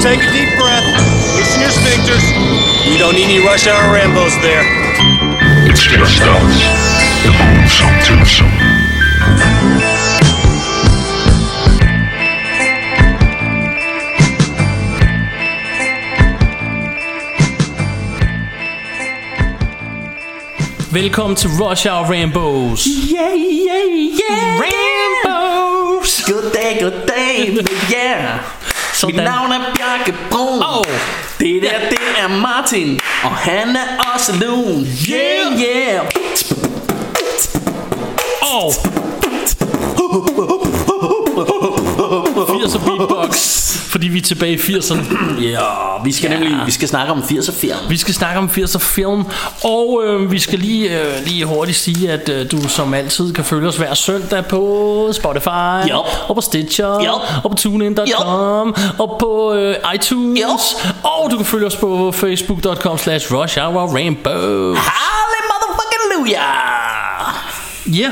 Just take a deep breath. Loosen your sphincters. We don't need any rush hour Rambos there. It's just us. The moon's so twosome. Velkommen til Rush Hour Rainbows. Yeah, yeah, yeah. Rainbows! Good day, good day, yeah. Sådan. Mit navn er Bjarke Brun. Åh. Det der, det er Martin. Og han er også lun. Yeah, yeah. Og 80'er beatbox, fordi vi er tilbage i 80'erne. Ja, vi skal Ja. nemlig vi skal snakke om 80'er film. Vi skal snakke om 80'er film, og øh, vi skal lige, øh, lige hurtigt sige, at øh, du som altid kan følge os hver søndag på Spotify, Yup. og på Stitcher, Yup. og på TuneIn.com, og på øh, iTunes, Yup. og du kan følge os på Facebook.com slash Rush Hour Rainbow. Halle motherfucking Luja. Ja,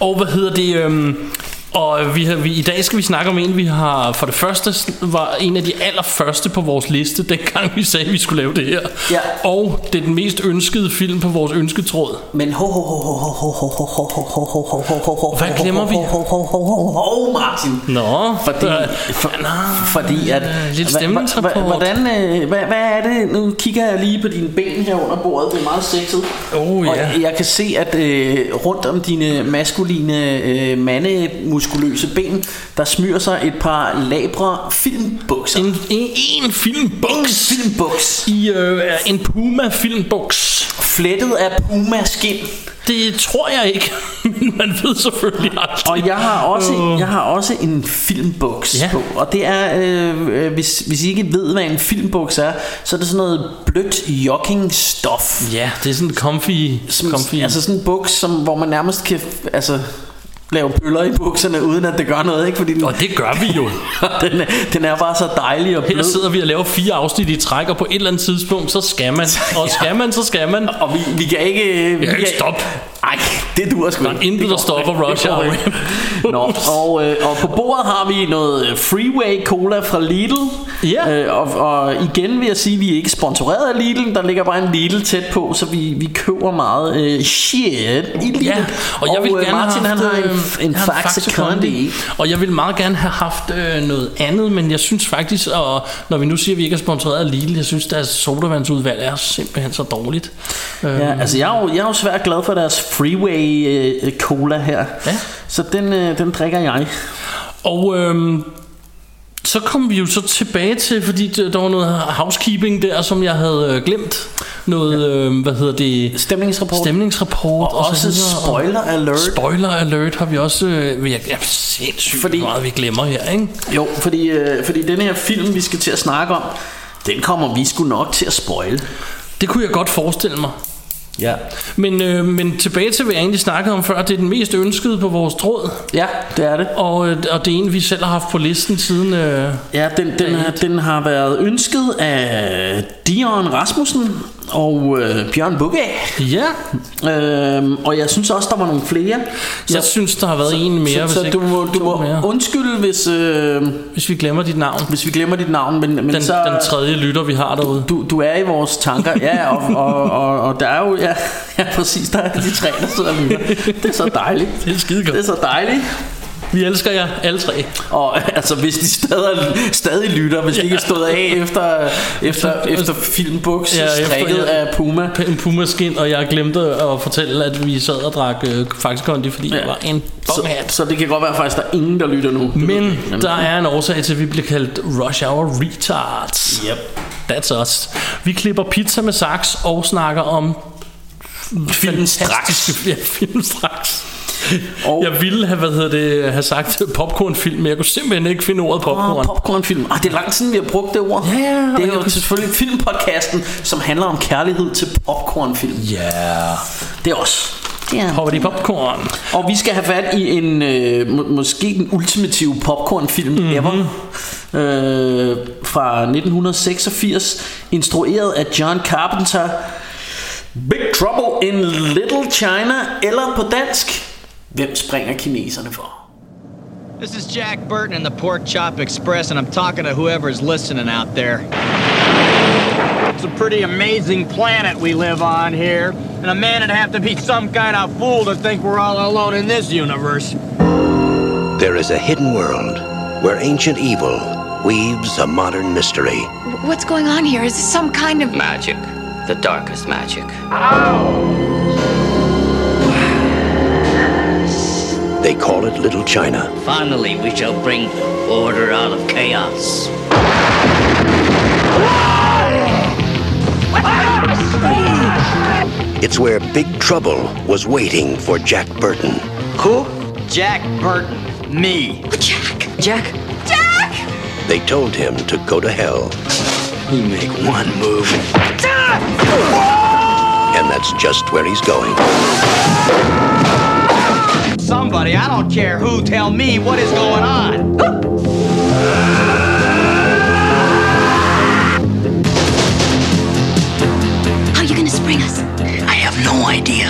og hvad hedder det... Øhm, og vi har, vi, i dag skal vi snakke om en, vi har for det første var en af de allerførste på vores liste, dengang vi sagde, at vi skulle lave det her. Ja. Og det er den mest ønskede film på vores ønsketråd. Men ho ho ho ho ho ho ho ho ho ho ho ho ho Hvad glemmer vi? ho ho ho ho ho Martin. Nå, Fordi, for, fordi at lidt stemningsrapport. Hvordan, øh, hvad, hvad er det? Nu kigger jeg lige på dine ben her under bordet. Det er meget sexet. Oh, ja. Og jeg kan se, at øh, rundt om dine maskuline, øh, mandemuskuløse ben, der smyrer sig et par labre filmbukser. en, en, en filmbuks en filmbuks. i øh, en Puma filmbuks. Flettet af puma-skin. Det tror jeg ikke, man ved selvfølgelig aldrig. Og jeg har også, Øh. jeg har også en filmbuks Ja. på. Og det er, øh, øh, hvis, hvis I ikke ved, hvad en filmbuks er, så er det sådan noget blødt joggingstof. Ja, det er sådan comfy, Som, comfy. altså sådan en buks, som, hvor man nærmest kan altså, lave pøller i bukserne, uden at det gør noget, ikke? Fordi den, og det gør vi jo. den, er, den er bare så dejlig og Her blød. sidder vi og laver fire afsnit i træk, og på et eller andet tidspunkt, så skal man. Og skal man, så skal man. Og vi, vi kan ikke... Vi kan ikke stoppe. Ej, det duer sgu Der er ikke. intet, der stopper ikke. Rush Hour. ikke. Nå, og, øh, og på bordet har vi noget øh, Freeway Cola fra Lidl. Ja. Øh, og, og igen vil jeg sige, at vi er ikke sponsoreret af Lidl. Der ligger bare en Lidl tæt på, så vi, vi køber meget øh, shit i Lidl. Ja, og jeg vil øh, gerne Martin, have han haft, har en, øh, en Faxe Kondi. Og jeg vil meget gerne have haft øh, noget andet, men jeg synes faktisk, og når vi nu siger, at vi ikke er sponsoreret af Lidl, jeg synes, deres sodavandsudvalg er simpelthen så dårligt. Ja, altså jeg er, jo, jeg er jo svært glad for deres Freeway øh, Cola her. Ja. Så den, øh, den drikker jeg. Og øhm, så kom vi jo så tilbage til, fordi der var noget housekeeping der, som jeg havde øh, glemt. Noget, ja. øh, hvad hedder det? Stemningsrapport. Stemningsrapport. Og så også videre. spoiler alert. Spoiler alert har vi også... Øh, jeg, jeg, sindssygt Fordi- fordi, meget, vi glemmer her, ikke? Jo, fordi, øh, fordi den her film, vi skal til at snakke om, den kommer vi sgu nok til at spoil. Det kunne jeg godt forestille mig. Ja. Men, øh, men tilbage til, hvad jeg egentlig snakkede om før. Det er den mest ønskede på vores tråd. Ja, det er det. Og, øh, og det er en, vi selv har haft på listen siden... Øh, Ja, den, den, har, den har været ønsket af Dion Rasmussen og øh, Bjørn Bugge. ja, Øhm, og jeg synes også, der var nogle flere. jeg synes, der har været en mere, så, hvis så ikke du må, du må mere. undskylde, hvis, øh, Hvis vi glemmer dit navn. hvis vi glemmer dit navn, men, men Den, så... den tredje lytter, vi har derude. Du, du er i vores tanker, ja, og, og, og, og der er jo, ja, ja præcis, der er de tre, der sidder og lytter. Det er så dejligt. Det er skide Det er godt. så dejligt. Vi elsker jer, alle tre. Og altså, hvis de stadig, stadig lytter, hvis de ikke er stået af efter, efter, efter filmbuks, Ja, ja, strikket jeg- af Puma. En pumaskin, og jeg glemte at fortælle, at vi sad og drak øh, Faxe Kondi, fordi ja. det var en Så, bonghat. så det kan godt være faktisk, der er ingen, der lytter nu. Men der er en årsag til, at vi bliver kaldt Rush Hour Retards. Yep. That's us. Vi klipper pizza med saks og snakker om Film straks. Ja, film straks. Og- Jeg ville have, hvad hedder det, have sagt popcornfilm, men jeg kunne simpelthen ikke finde ordet popcorn. Åh, popcornfilm. Ah, det er lang siden, vi har brugt det ord. Ja, og det er jo jeg- selvfølgelig filmpodcasten, som handler om kærlighed til popcornfilm. Ja, yeah. Det er. Popper de popcorn. Og vi skal have fat i en øh, må, måske den ultimative popcornfilm Mhm. mm-hmm. ever. Øh, fra 1986, instrueret af John Carpenter. Big Trouble in Little China, eller på dansk, hvem springer kineserne for? This is Jack Burton in the Pork Chop Express, and I'm talking to whoever's listening out there. It's a pretty amazing planet we live on here, and a man would have to be some kind of fool to think we're all alone in this universe. There is a hidden world where ancient evil weaves a modern mystery. What's going on here? Is this some kind of Magic. The darkest magic. They call it Little China. Finally, we shall bring order out of chaos. It's where Big Trouble was waiting for Jack Burton. Who? Jack Burton. Me. Jack? Jack, Jack! They told him to go to hell, You make one move. and that's just where he's going. Somebody, I don't care who, tell me what is going on. How are you gonna spring us? I have no idea.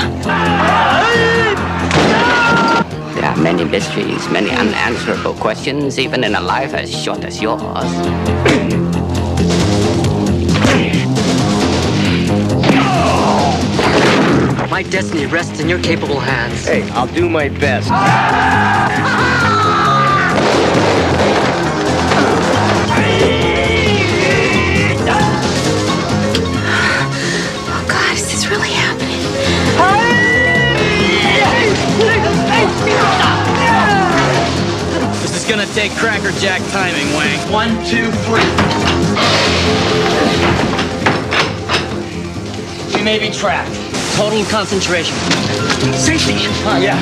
There are many mysteries, many unanswerable questions, even in a life as short as yours. My destiny rests in your capable hands. Hey, I'll do my best. Oh god, is this really happening? This is gonna take Cracker Jack timing, Wang. One, two, three. We may be trapped. Total concentration. Safety! Huh, yeah.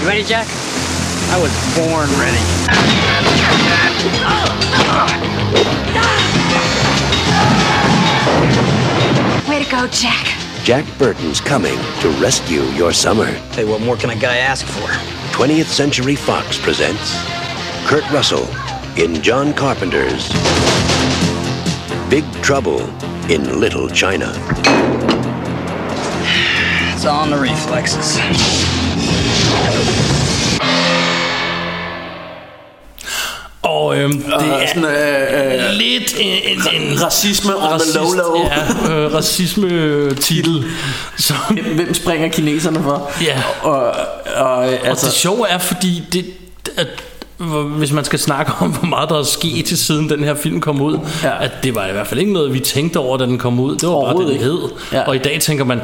You ready, Jack? I was born ready. Way to go, Jack. Jack Burton's coming to rescue your summer. Hey, what more can a guy ask for? 20th Century Fox presents Kurt Russell in John Carpenter's Big Trouble in Little China. It's all in the reflexes. Og øhm, det er sådan, øh, øh, lidt en, en, en racisme on the low low. Ja, øh, racisme-titel. Så, Hvem springer kineserne for? Ja. Og, og, altså, altså, og det sjove er, fordi det, at, hvis man skal snakke om, hvor meget der er sket til siden den her film kom ud, Ja. at det var i hvert fald ikke noget, vi tænkte over, da den kom ud. Det var bare det, den hed. Ja. Og i dag tænker man,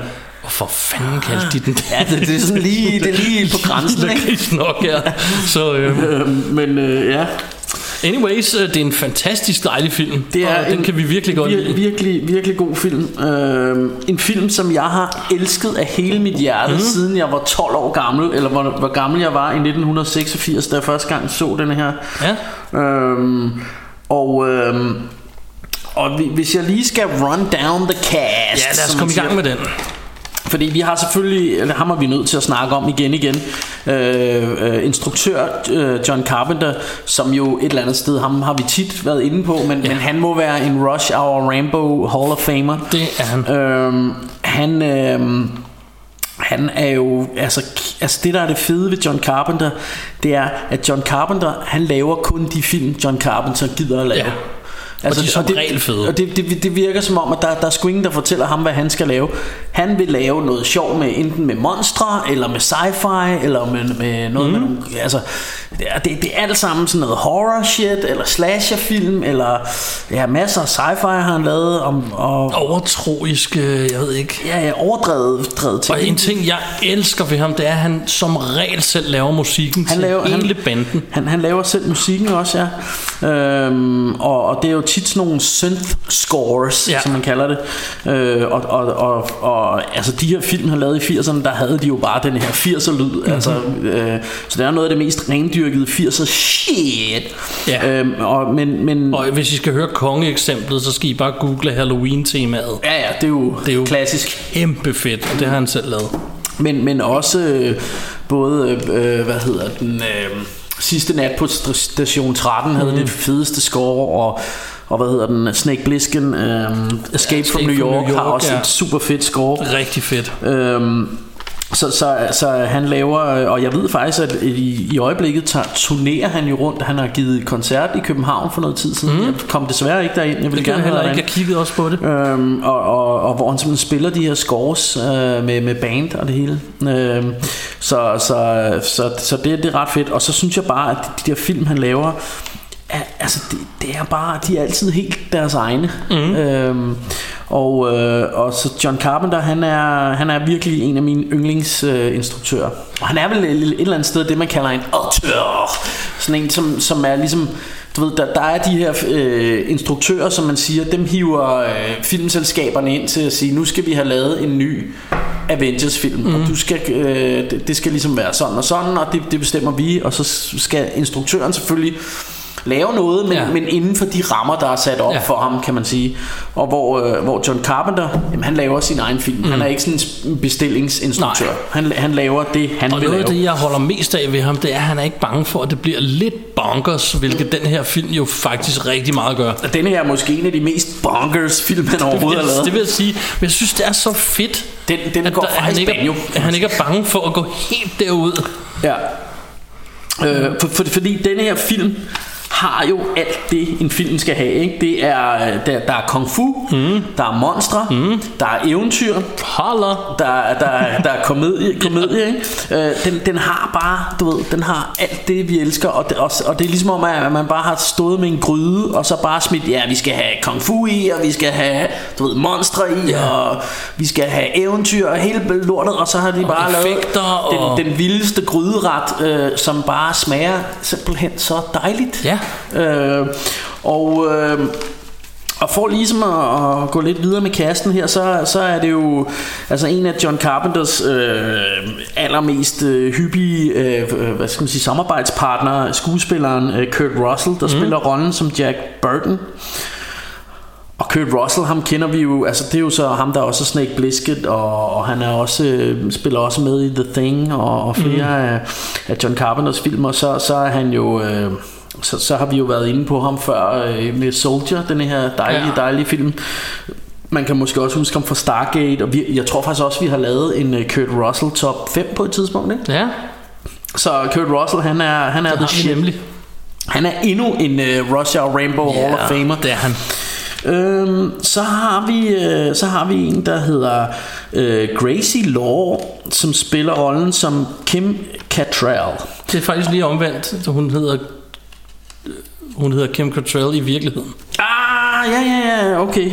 hvorfor fanden kaldte de den ja, det, det er sådan lige, det er lige på grænsen, ikke? Nok, ja. Så øhm, Øhm, Men øh, ja, anyways, øh, det er en fantastisk dejlig film. det er og den en kan vi virkelig godt vir- lide. Virkelig, virkelig god film. Øhm, en film, som jeg har elsket af hele mit hjerte, mm. siden jeg var 12 år gammel, eller hvor, hvor gammel jeg var i 1986, da jeg første gang så den her. Ja. Øhm, og, øhm, og vi- hvis jeg lige skal run down the cast. Ja, lad os komme i gang med den. Fordi vi har selvfølgelig, eller ham er vi nødt til at snakke om igen igen, øh, øh, instruktør øh, John Carpenter, som jo et eller andet sted, ham har vi tit været inde på, men, ja. men han må være en Rush Hour Rambo Hall of Famer. Det er han. Øhm, han, øhm, han er jo altså, altså det der er det fede ved John Carpenter Det er at John Carpenter Han laver kun de film John Carpenter gider at lave Ja. Og de er som det, regel fede. Og det, det, det virker som om at der, der er sgu ingen der fortæller ham hvad han skal lave Han vil lave noget sjov med Enten med monstre Eller med sci-fi Eller med, med noget mm. med nogle, Altså det er, det, det er alt sammen sådan noget horror shit Eller slasherfilm Eller ja, masser af sci-fi har han lavet om, og, Overtroisk, jeg ved ikke. Ja, ja, overdrevet drevet til. Og en ting, jeg elsker ved ham, det er, at han som regel selv laver musikken Han til laver- han- hele banden. Han, han laver selv musikken også, ja. Øhm, og, og det er jo tit sådan nogle synth scores, ja. Som man kalder det. Øh, og, og, og, og altså de her film, han lavede i 80'erne, der havde de jo bare den her 80'er lyd. Mm-hmm. Altså, øh, så det er noget af det mest rendyrkede 80'er shit. Ja. Øhm, og, men, men, Og hvis I skal høre kongeeksemplet, så skal I bare google Halloween-temaet. ja, ja, det er jo, Det er jo klassisk. Kæmpe fedt, og det har han selv lavet. Men, men også øh, både, øh, hvad hedder den, øh, sidste nat på st- station 13 havde Mhm. det fedeste score, og, og hvad hedder den, Snake Plissken, øh, Escape, Escape from New York, New har York, også ja. et super fedt score. Rigtig fedt. Øhm, Så, så, så han laver, og jeg ved faktisk, at i, i øjeblikket tager, turnerer han jo rundt. Han har givet koncert i København for noget tid siden. Mm. Jeg kom desværre ikke derind. Jeg ville Det gerne heller ikke. Jeg kiggede også på det. Øhm, og, og, og hvor han simpelthen spiller de her scores øh, med, med band og det hele. Øhm, så så, så, så det, det er ret fedt. Og så synes jeg bare, at de, de der film, han laver, er, altså det, det er bare, de er altid helt deres egne. Mm. Øhm, og, øh, og så John Carpenter, han er, han er virkelig en af mine yndlingsinstruktører. Øh, instruktører. og han er vel et, et eller andet sted det, man kalder en auteur. Sådan en, som, som er ligesom du ved, der, der er de her øh, instruktører, som man siger, dem hiver øh, filmselskaberne ind til at sige, nu skal vi have lavet en ny Avengers-film, mm. og du skal, øh, det, det skal ligesom være sådan og sådan, og det, det bestemmer vi, og så skal instruktøren selvfølgelig lave noget, men, ja. men inden for de rammer, der er sat op ja. for ham, kan man sige. Og hvor, øh, hvor John Carpenter, jamen, han laver sin egen film. Mm. Han er ikke sådan en bestillingsinstruktør. Han, han laver det, han og vil noget af lave. det, jeg holder mest af ved ham, det er, at han er ikke bange for, at det bliver lidt bonkers, hvilket den her film jo faktisk rigtig meget gør. Og denne her er måske en af de mest bonkers film, han overhovedet har lavet. Det vil jeg sige. Men jeg synes, det er så fedt, Den, den at, går der, han, ikke er, at han ikke er bange for at gå helt derud. Ja. Øh, for, for, fordi denne her film har jo alt det en film skal have ikke? Det er der, der er kung fu mm. Der er monstre mm. Der er eventyr Holler. Der, der, der er komedie, komedie ikke? Øh, den, den har bare Du ved, den har alt det vi elsker og det, og, og det er ligesom om at man bare har stået med en gryde Og så bare smidt Ja vi skal have kung fu i Og vi skal have du ved, monstre i Ja. Og vi skal have eventyr Og hele lortet Og så har de bare lavet effekter og- den, den vildeste gryderet øh, Som bare smager simpelthen så dejligt Ja. Øh, og, øh, og for ligesom at, at gå lidt videre med kasten her, så, så er det jo altså en af John Carpenters øh, allermest øh, hyppige øh, hvad skal man sige, samarbejdspartnere, skuespilleren øh, Kurt Russell, der mm. spiller rollen som Jack Burton. Og Kurt Russell, ham kender vi jo, altså det er jo så ham, der også er Snake Plissken, og, og han er også, øh, spiller også med i The Thing, og, og flere mm. af, af John Carpenters film, og så, så er han jo... Øh, så, så har vi jo været inde på ham før øh, med Soldier, den her dejlige, Ja. dejlige film. Man kan måske også huske ham fra Stargate, og vi, jeg tror faktisk også, vi har lavet en uh, Kurt Russell top 5 på et tidspunkt, ikke? Ja, Så Kurt Russell, han er, han er det the shit. nemlig. Han er endnu en uh, Russia Rainbow Hall of Famer. det er han. Øhm, så har vi øh, så har vi en der hedder øh, Gracie Law som spiller rollen som Kim Cattrall. Det er faktisk lige omvendt. Så hun hedder hun hedder Kim Cattrall i virkeligheden. Ah, ja, ja, ja, okay.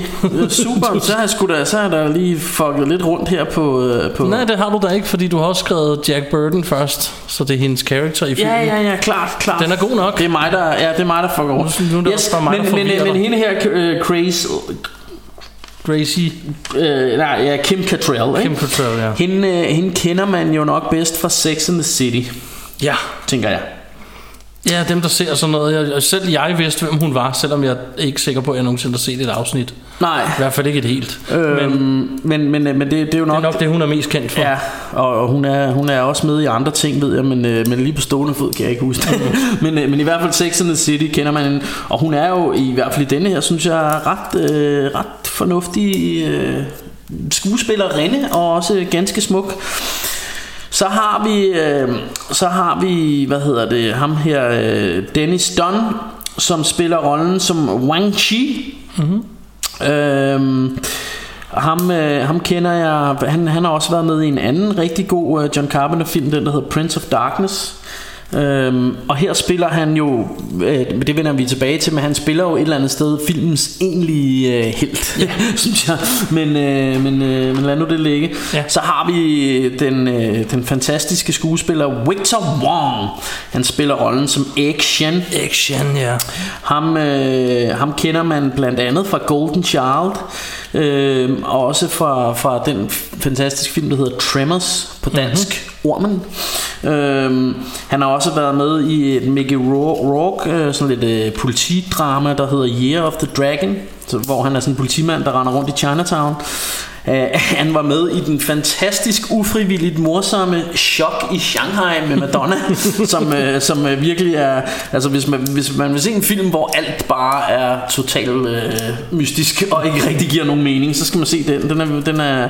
Super, så har jeg sgu da, så har da lige fucket lidt rundt her på... Øh, på Nej, det har du da ikke, fordi du har også skrevet Jack Burton først, så det er hendes karakter i filmen. Ja, ja, ja, klart, klart. Den er god nok. Det er mig, der, ja, det er mig, der fucker rundt. Nu- nu er det også bare mig, der men, men, forvirrer men dig. hende her, øh, Grace, Gracie øh, nej, ja, Kim Cattrall, ikke? Kim Cattrall, ja. Hende, øh, hende kender man jo nok bedst fra Sex and the City, Ja. tænker jeg. Ja, dem der ser sådan noget. Jeg, selv jeg vidste, hvem hun var, selvom jeg er ikke sikker på, at jeg nogensinde har set et afsnit. Nej, I hvert fald ikke et helt. øhm, Men men, men, men det, det er jo det er nok... nok det, hun er mest kendt for. Ja, og, og hun, er, hun er også med i andre ting, ved jeg, men, øh, men lige på stående fod kan jeg ikke huske det. men, øh, men i hvert fald Sex and the City kender man hende, og hun er jo i hvert fald i denne her, synes jeg, ret, øh, ret fornuftig øh, skuespillerinde, og også ganske smuk. Så har vi, øh, så har vi, hvad hedder det, ham her, øh, Dennis Dunn, som spiller rollen som Wang Chi. Mm-hmm. Øhm, ham, øh, ham kender jeg, han, han har også været med i en anden rigtig god øh, John Carpenter film, den der hedder Prince of Darkness. Øhm, og her spiller han jo, øh, det vender vi tilbage til, men han spiller jo et eller andet sted filmens egentlige øh, helt, ja. synes jeg. Men, øh, men, øh, men lad nu det ligge. Ja. Så har vi den, øh, den fantastiske skuespiller Victor Wong. Han spiller rollen som Shen. Action, ja. Ham, øh, ham kender man blandt andet fra Golden Child, øh, og også fra, fra den fantastiske film, der hedder Tremors på dansk, mm-hmm. Ormen. Øhm, han har også været med i et Mickey Rourke, øh, sådan lidt øh, politidrama, der hedder Year of the Dragon, så, hvor han er sådan en politimand, der render rundt i Chinatown. Øh, han var med i den fantastisk ufrivilligt morsomme Chok i Shanghai med Madonna, som, øh, som øh, virkelig er... Altså hvis man, hvis man vil se en film, hvor alt bare er totalt øh, mystisk og ikke rigtig giver nogen mening, så skal man se den. Den er, den er,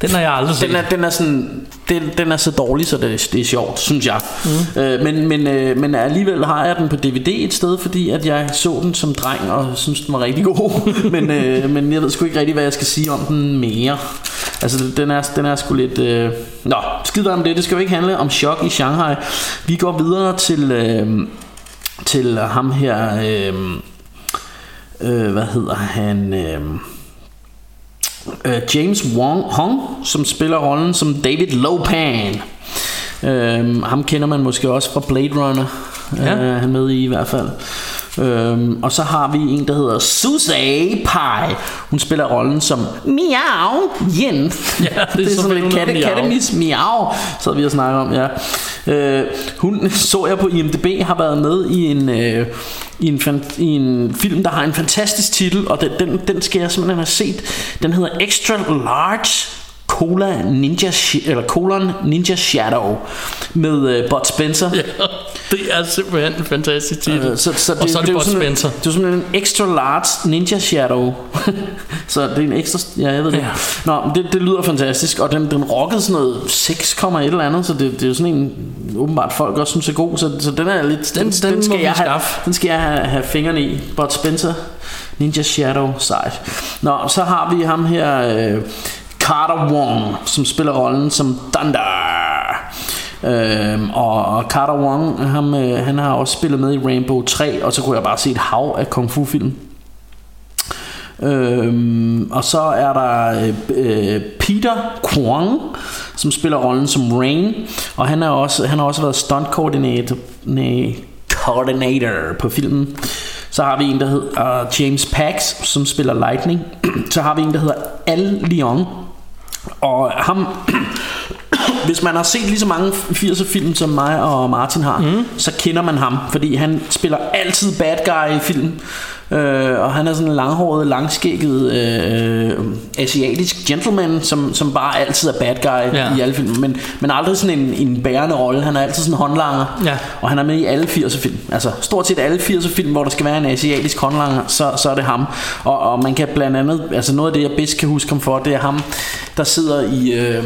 den har jeg aldrig set. den er, den er sådan den, den er så dårlig så det, det er sjovt synes jeg. Mm. øh, men, men, øh, men alligevel har jeg den på DVD et sted Fordi at jeg så den som dreng Og synes den var rigtig god. Men, øh, men jeg ved sgu ikke rigtig hvad jeg skal sige om den mere. Altså den er, den er sgu lidt øh... Nå skid om det. Det skal jo ikke handle om chok i Shanghai. Vi går videre til øh, Til ham her øh, øh, Hvad hedder han øh, øh, James Wong Hong, som spiller rollen som David Lopan. Øh, ham kender man måske også fra Blade Runner. Ja. Øh, han med i i hvert fald. Øhm, og så har vi en der hedder Susie Pai. Hun spiller rollen som Miau Yin. Ja, det er det er sådan lidt katte, kattemis Miau. Så vi og snakke om ja. øh, Hun så jeg på IMDb Har været med i en øh, i en, i en film der har en fantastisk titel Og den, den, den skal jeg simpelthen have set. Den hedder Extra Large Cola Ninja eller Colon Ninja Shadow med øh, Bud Spencer. Ja, det er simpelthen en fantastisk titel. Øh, så, så og så er det, Bud sådan, Spencer. Det er simpelthen en extra large Ninja Shadow. så det er en ekstra... Ja, jeg ved det. Ja. Nå, det, det lyder fantastisk, og den, den rockede sådan noget 6, et eller andet, så det, det er jo sådan en, åbenbart folk også synes er god, så, så den er lidt... Den- den må skal vi jeg have, den skal jeg have, have fingrene i. Bud Spencer, Ninja Shadow, sejt. Nå, så har vi ham her, øh, Carter Wong, som spiller rollen som Thunder. Øhm, og og Carter Wong ham, øh, Han har også spillet med i Rainbow 3 Og så kunne jeg bare se et hav af kung fu film. Øhm, og så er der øh, øh, Peter Kwong Som spiller rollen som Rain Og han, er også, han har også været stunt coordinator, nej, coordinator på filmen. Så har vi en der hedder uh, James Pax Som spiller Lightning. Så har vi en der hedder Al Leon Og ham hvis man har set lige så mange 80'er film som mig og Martin har, mm. så kender man ham, fordi han spiller altid bad guy i film. Øh, og han er sådan en langhåret, langskægget øh, asiatisk gentleman, som, som bare altid er bad guy Ja. i alle film. Men, men aldrig sådan en, en bærende rolle. Han er altid sådan en håndlanger. Ja. Og han er med i alle 80'er film. Altså stort set alle 80'er film, hvor der skal være en asiatisk håndlanger, så, så er det ham. Og, og man kan blandt andet, altså noget af det, jeg bedst kan huske ham for, det er ham, der sidder i... Øh,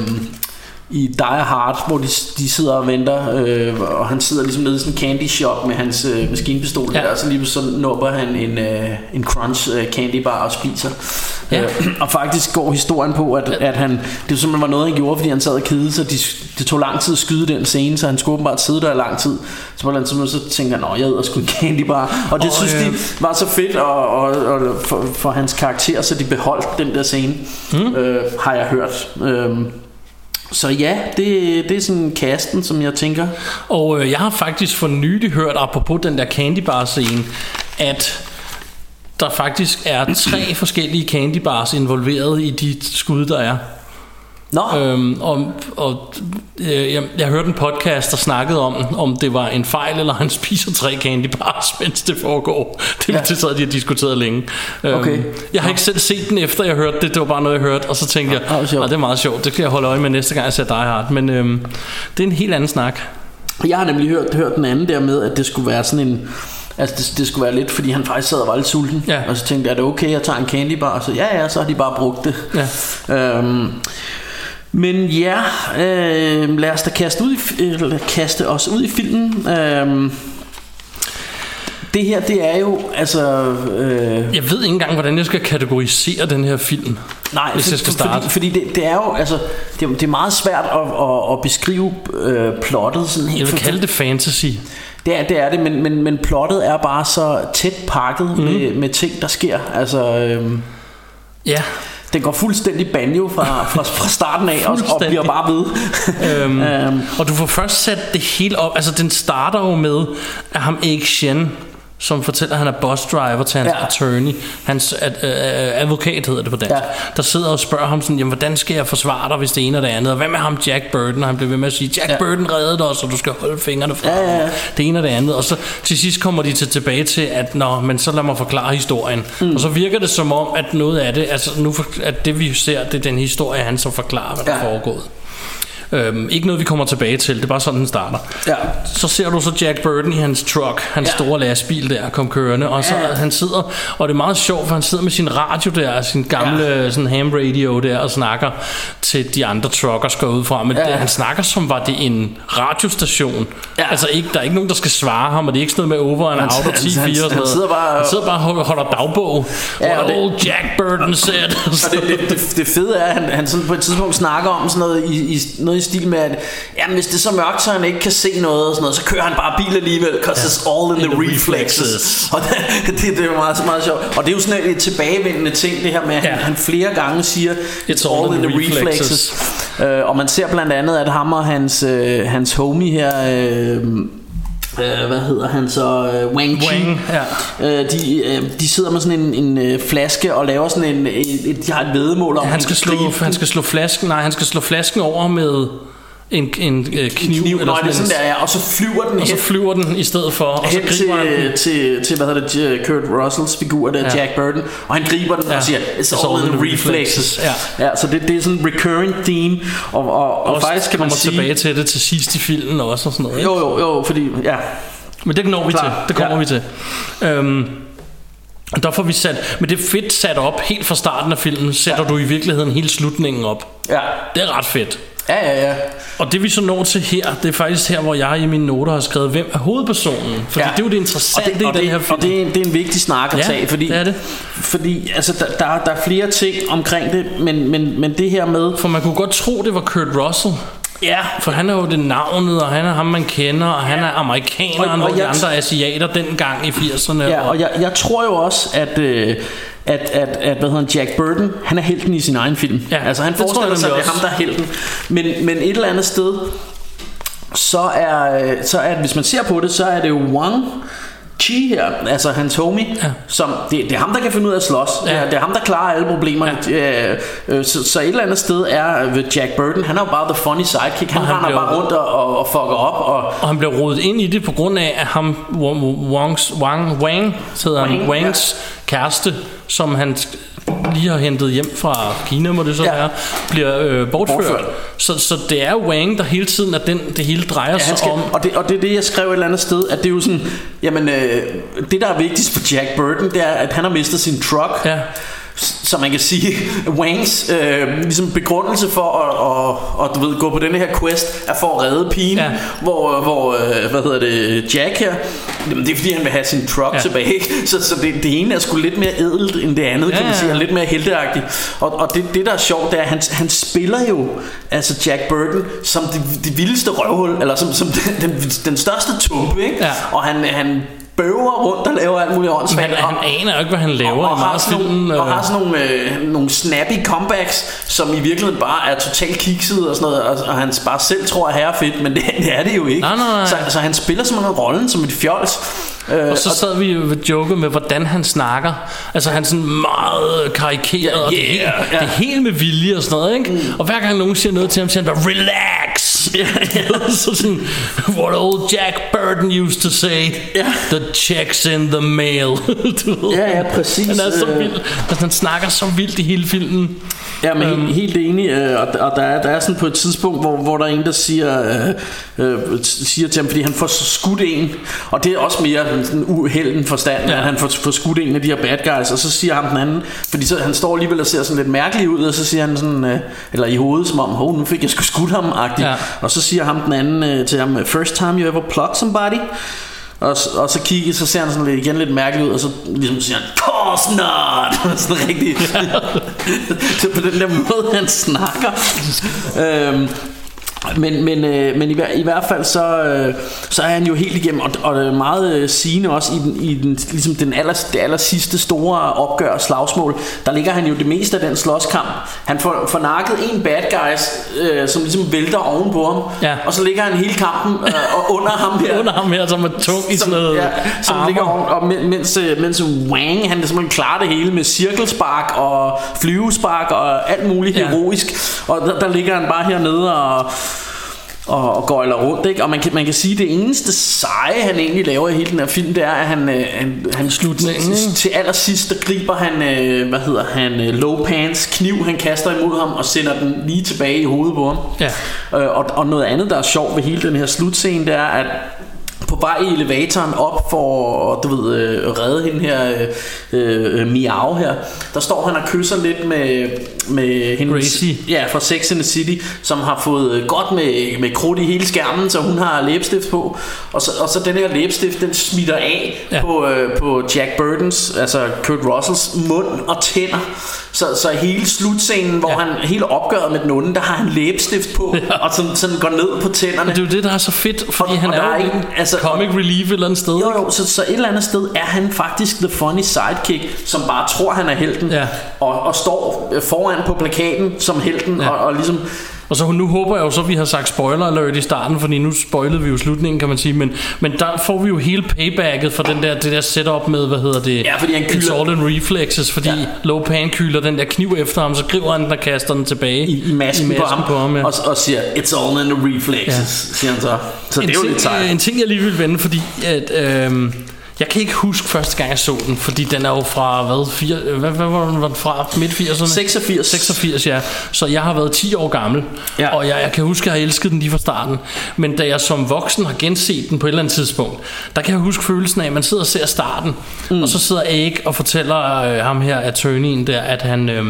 i Die Hard, hvor de, de sidder og venter, øh, og han sidder ligesom nede i sådan en candy shop med hans øh, maskinpistol Ja. der, og så lige så nupper han en, øh, en crunch øh, candy bar og spiser. Ja. Øh, og faktisk går historien på, at, at han, det simpelthen var noget, han gjorde, fordi han sad og kedede sig. De, det tog lang tid at skyde den scene, så han skulle åbenbart sidde der i lang tid. Så på et eller andet så tænkte han, nå, jeg æder sgu en candy bar. Og det Og, synes øh, de var så fedt og, og, og for, for hans karakter, så de beholdt den der scene, mm. øh, har jeg hørt. Øh, så ja, det, det er sådan kasten, som jeg tænker. Og øh, jeg har faktisk for nylig hørt, apropos den der candy bar scene, at der faktisk er tre forskellige candy bars involveret i de skud, der er. Nå, Øhm, og, og øh, jeg, jeg hørte en podcast, der snakkede om, om det var en fejl, eller han spiser tre candy bars, mens det foregår. Det, ja. Ja. det sad de og diskuteret længe. Øhm, Okay. jeg har ikke selv set den efter jeg hørte det, det var bare noget jeg hørte, og så tænkte jeg, hvor sjovt. ah, det er meget sjovt, det kan jeg holde øje med næste gang jeg ser Die Hard, men øhm, det er en helt anden snak. jeg har nemlig hørt, hørt den anden der med, at det skulle være sådan en... Altså det, det skulle være lidt, fordi han faktisk sad og var lidt sulten Ja. Og så tænkte jeg, er det okay, jeg tager en candy bar Så ja, ja, så har de bare brugt det Ja. øhm, Men ja, øh, lad os da kaste, ud i, eller kaste os ud i filmen øhm, Det her, det er jo Altså øh, Jeg ved ikke engang, hvordan jeg skal kategorisere den her film. Nej, Hvis for- jeg skal starte. Fordi, fordi det, det er jo altså, det, er- det er meget svært at, at, at beskrive øh, plottet sådan helt Jeg vil kalde det fantasy. Det er det, er det men, men, men plottet er bare så tæt pakket mm. med, med ting, der sker. Altså, øhm, Ja, den går fuldstændig banjo fra, fra, fra starten af, og, og bliver bare ved. øhm, Øhm. og du får først sat det hele op. Altså, den starter jo med, at ham Egg Shen, som fortæller, at han er bus driver til hans Ja. attorney, hans ad, øh, advokat hedder det på dansk, Ja. der sidder og spørger ham sådan, jamen, hvordan skal jeg forsvare dig, hvis det ene og det andet, og hvad med ham Jack Burton, og han bliver ved med at sige, Jack Ja. Burton reddede os, og du skal holde fingrene fra Ja, ja, ja. det ene og det andet, og så til sidst kommer de til, tilbage til, at nå, men så lad mig forklare historien, mm. og så virker det som om, at noget af det, altså nu, at det vi ser, det er den historie, han så forklarer, hvad der Ja. foregået. Øhm, ikke noget vi kommer tilbage til, det er bare sådan den starter Ja. så ser du så Jack Burton i hans truck, hans Ja. store lastbil der, kom kørende, og så Ja, han sidder, og det er meget sjovt, for han sidder med sin radio der, sin gamle ja. sådan ham radio der, og snakker til de andre truckers går ud fra, men Ja, ja. han snakker som var det en radiostation. Ja. Altså ikke, der er ikke nogen, der skal svare ham, og det er ikke sådan noget med over en Han- out og han- 10 han- 4 og sådan han sidder bare- han sidder bare og holder dagbog. Ja, og det- old Jack Burton said. Og det, det, det, det fede er, at han, han sådan på et tidspunkt snakker om sådan noget i, i, noget i stil med, at jamen, hvis det er så mørkt, så han ikke kan se noget, og sådan noget, så kører han bare bil alligevel, because ja. it's all in, In the, the reflexes. reflexes. Og det, det, det er jo meget, meget sjovt. Og det er jo sådan et tilbagevendende ting, det her med, at han, Ja. han flere gange siger, it's, all, in the reflexes. Uh, og man ser blandt andet, at ham og hans, uh, hans homie her... Uh, Uh, hvad hedder han så? Uh, Wang Chi. Wang, ja. Uh, de, uh, de sidder med sådan en, en uh, flaske og laver sådan en, et, de har et vedmål om Han at skal, slå, han skal slå flasken, nej, han skal slå flasken over med en, en, øh, kniv, kniv, eller Nå, det sådan, sådan en, der, ja, og så flyver den og så flyver den i stedet for, og så griber han den. til, til, til, hvad hedder det, Kurt Russells figur, der ja. Ja. Jack Burton, og han griber den ja. Og siger, it's all, in the reflexes. Ja. ja. så det, det er sådan en recurring theme, og, og, og Også faktisk kan man sige, tilbage til det til sidst i filmen også og sådan noget. ikke? jo, jo, jo, fordi, ja, Men det når vi Klar. til. Det kommer Ja. vi til. Øhm, og der får vi sat, men det er fedt sat op helt fra starten af filmen, sætter ja. du i virkeligheden hele slutningen op. ja, Det er ret fedt. ja, ja, ja. Og det vi så når til her, det er faktisk her, hvor jeg i mine noter har skrevet, hvem er hovedpersonen? Fordi Ja. det er jo det interessante og det, og i den det, her film. Og det er, det er en vigtig snak at Ja, tage, fordi, det er det. fordi altså, der, der, der er flere ting omkring det, men, men, men det her med... For man kunne godt tro, det var Kurt Russell. Ja, For han er jo det navnet, og han er ham, man kender, og han er amerikaneren, Og- og, og og de andre asiater dengang i 80'erne. Ja, og jeg, jeg tror jo også, at, øh, at, at, at hvad hedder han, Jack Burton, han er helten i sin egen film. Ja, altså han forestiller sig, at det er ham, der er helten. Men, men et eller andet sted, så er, øh, så er hvis man ser på det, så er det jo Wang Chi her, altså hans homie, ja. Som, det, det er ham, der kan finde ud af at slås. Ja. Det, er, det er ham, der klarer alle problemerne. Ja. Øh, øh, så, så et eller andet sted er ved Jack Burton, han er jo bare the funny sidekick. Han, Og han render bliver- bare rundt og, og, og fucker op. Og, Og han blev rodet ind i det på grund af, at ham, Wang, Wangs, Wang, Wang, han, Wang, Wangs kæreste, som han lige har hentet hjem fra Kina, må det så Ja. være, bliver øh, bortført. Bortført. Så, så det er Wang, der hele tiden er den, det hele drejer Ja, sig skal, om. og, det, og det er det, jeg skrev et eller andet sted, at det er jo sådan, jamen, øh, det der er vigtigst for Jack Burton, det er, at han har mistet sin truck. Ja. Så man kan sige, Wangs øh, ligesom begrundelse for at og, og, du ved, gå på denne her quest er for at redde pigen, ja. Hvor, hvor øh, hvad hedder det, Jack her, jamen, det er fordi han vil have sin truck ja. Tilbage, så, så det, det ene er sgu lidt mere edelt end det andet, kan Ja, man ja, sige, og lidt mere helteagtigt. Og, og det, det der er sjovt, det er, at han, han spiller jo altså Jack Burton som det, det vildeste røvhul, eller som, som den, den, den største tumpe, ikke? Ja. Og han, han bøver rundt og laver alt muligt Men åndssvagt. han, han og- aner jo ikke, hvad han laver og, og, har sådan nogle, og øh. har sådan nogle, øh, nogle snappy comebacks, som i virkeligheden bare er totalt kikset og sådan noget, og, og han bare selv tror er herrefedt, men det, det er det jo ikke. Nej, nej, nej. Så, så han spiller simpelthen rollen som et fjols. Øh, Og så sad vi jo og joke med, hvordan han snakker. Altså han er sådan meget karikeret, og det, er helt, Yeah, det er helt med vilje og sådan noget, ikke? Mm. Og hver gang nogen siger noget til ham, siger han bare, relax! så sådan, what old Jack Burton used to say, Ja. the checks in the mail. du ved. Ja, ja, præcis. Han er så Øh. vild. Altså, han snakker så vildt i hele filmen. Ja, men Øhm. helt, enig, øh, og, og der, er, der er sådan på et tidspunkt, hvor, hvor der er en, der siger, øh, øh, siger til ham, fordi han får skudt en, og det er også mere sådan uhelden forstand, ja. At han får, får skudt en af de her bad guys, og så siger ham den anden, fordi så, han står alligevel og ser sådan lidt mærkelig ud, og så siger han sådan, øh, eller i hovedet, som om, hov, nu fik jeg sgu skudt ham, agtigt. Ja. og så siger ham den anden øh, til ham, first time you ever plucked somebody? Og, så- og så kigger, så ser han sådan lidt, igen lidt mærkelig ud, og så ligesom siger han, course not! sådan rigtig så på den der måde, han snakker. øhm, men, men, øh, men i, i hvert fald så, øh, så er han jo helt igennem Og, og det er meget øh, sigende også I, den, i den, ligesom den aller, det aller sidste store opgør og slagsmål. Der ligger han jo det meste af den slåskamp. Han får, får nakket en bad guys øh, Som ligesom vælter ovenpå ham. Ja. Og så ligger han hele kampen øh, Og under ham her. Under ham her, som er tung i sådan noget ja, som ligger oven, og men- mens, øh, mens Wang han simpelthen klarer det hele med cirkelspark og flyvespark og alt muligt ja. heroisk. Og der, der ligger han bare hernede og og, og gøjler rundt, ikke? Og man kan, man kan sige, at det eneste seje, han egentlig laver i hele den her film, det er, at han, øh, han, han Slutningen, til, til allersidst, der griber han, øh, hvad hedder han, øh, low pants kniv, han kaster imod ham, og sender den lige tilbage i hovedet på ham. Ja. Øh, og, og noget andet, der er sjovt ved hele den her slutscene, det er, at på vej i elevatoren op for du ved, øh, redde hende her øh, øh, Miao her der står han og kysser lidt med med hendes, Gracie. ja, fra Sex and the City som har fået øh, godt med, med krudt i hele skærmen så hun har læbestift på og så, og så den her læbestift den smitter af Ja. på, øh, på Jack Burdens altså Kurt Russells mund og tænder så, så hele slutscenen hvor Ja. han hele opgøret med den onde der har han læbestift på Ja. og sådan, sådan går ned på tænderne Det er jo det, der er så fedt, fordi Og- han og er der er ikke- altså- comic relief et eller andet sted. Jo, jo, så, så et eller andet sted er han faktisk the funny sidekick, som bare tror, han er helten, Ja. og, og står foran på plakaten som helten, ja. og, og ligesom, Og så nu håber jeg jo så, at vi har sagt spoiler alert i starten, fordi nu spoilede vi jo slutningen, kan man sige. Men, men der får vi jo hele paybacket for den der, det der setup med, hvad hedder det? Ja, fordi han kyler- and reflexes, fordi ja. Lopan kyler den der kniv efter ham, så griber han den og kaster den tilbage i, i masken, på ham, på ham ja. og, og siger, it's all in the reflexes, Ja. siger han så. Så en det er jo ting, lidt sejt. øh, En ting, jeg lige vil vende, fordi at, øhm, jeg kan ikke huske første gang, jeg så den, fordi den er jo fra, hvad, fire, øh, hvad, hvad var den, var den fra? Midt 80'erne? 86. 86, ja. Så jeg har været 10 år gammel, Ja. og jeg, jeg kan huske, at jeg har elsket den lige fra starten. Men da jeg som voksen har genset den på et eller andet tidspunkt, der kan jeg huske følelsen af, at man sidder og ser starten, mm. og så sidder Egg og fortæller øh, ham her, attorneyen der, at han... Øh,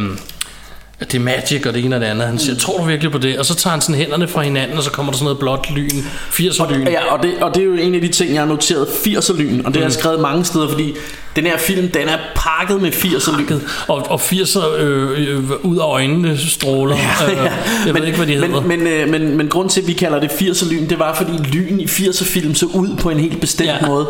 at det er magic og det ene og det andet. Han siger, tror du virkelig på det? Og så tager han sådan hænderne fra hinanden, og så kommer der sådan noget blåt lyn, 80'er lyn. Ja, og det, og det er jo en af de ting, jeg har noteret, 80'er lyn, og det har jeg skrevet mange steder, fordi den her film, den er pakket med 80'er lyn. Og, og 80'er øh, øh, ud af øjnene stråler. Ja, ja. Jeg ved ikke, hvad de hedder. men, men, øh, men, men grund til, at vi kalder det 80'er lyn, det var, fordi lyn i 80'er film så ud på en helt bestemt Ja. måde.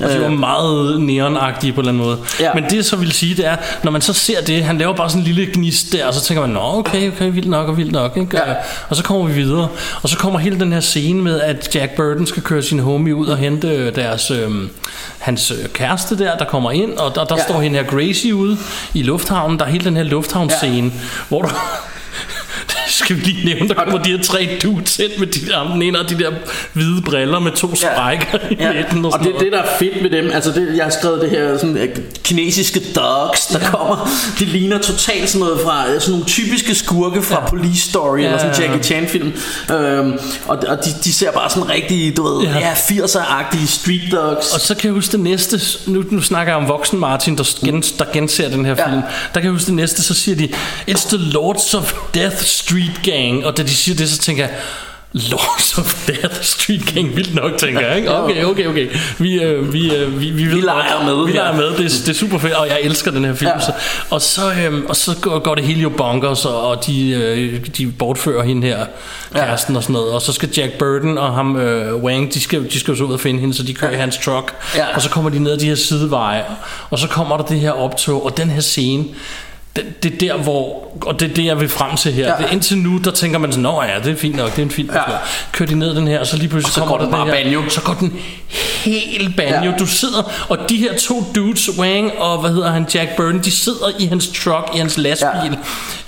Og de var meget neonagtige på en eller anden måde. Ja. Men det, jeg så vil sige, det er, når man så ser det, han laver bare sådan en lille gnist der, og så tænker man, nå, okay, okay, vildt nok og vildt nok. Ikke? Ja. Og så kommer vi videre. Og så kommer hele den her scene med, at Jack Burton skal køre sin homie ud og hente øh, deres, øh, hans øh, kæreste der, der kommer ind, og der, der ja. Står hende her Gracie ude i lufthavnen. Der er hele den her lufthavnsscene, ja. hvor der... skal vi lige nævne, der kommer de her tre dudes ind med de der, den ene og de der hvide briller med to sprækker i midten. Og sådan det, noget. det der er fedt med dem Altså det, jeg har skrevet det her sådan, øh, Kinesiske dogs Der kommer Det ligner totalt sådan noget fra øh, Sådan nogle typiske skurke fra Ja. ja. Police Story Ja, Eller sådan ja, ja. Jackie Chan film øhm, Og, og de, de ser bare sådan rigtig Du ved Ja. ja. Ja, 80'er-agtige street dogs Og så kan jeg huske det næste nu, nu snakker jeg om voksen Martin Der, gen, der genser den her Ja. film Der kan jeg huske det næste Så siger de It's the Lords of Death Street Gang Og da de siger det så tænker jeg Lords of Death Street Gang Vildt nok tænker jeg ikke? Okay okay okay. Vi, øh, vi, øh, vi, vi, ved leger med Vi leger med. Det, er- det er super fedt Og jeg elsker den her film Ja. så, Og så, øh, og så går, går det hele jo bonkers Og, og de, øh, de bortfører hende her Kæresten og sådan noget. Og så skal Jack Burton og ham øh, Wang de skal, de skal jo så ud og finde hende Så de kører i hans truck. Ja. Og så kommer de ned ad de her sideveje Og så kommer der det her optog Og den her scene det, det er der hvor Og det er det jeg vil frem til her Ja. det, Indtil nu der tænker man sådan Nå ja det er fint nok Det er en film Ja. Kører de ned den her Og så lige pludselig så kommer går den bare her, banjo. Så går den helt banjo Ja. Du sidder Og de her to dudes Wang og hvad hedder han Jack Burton De sidder i hans truck I hans lastbil Ja.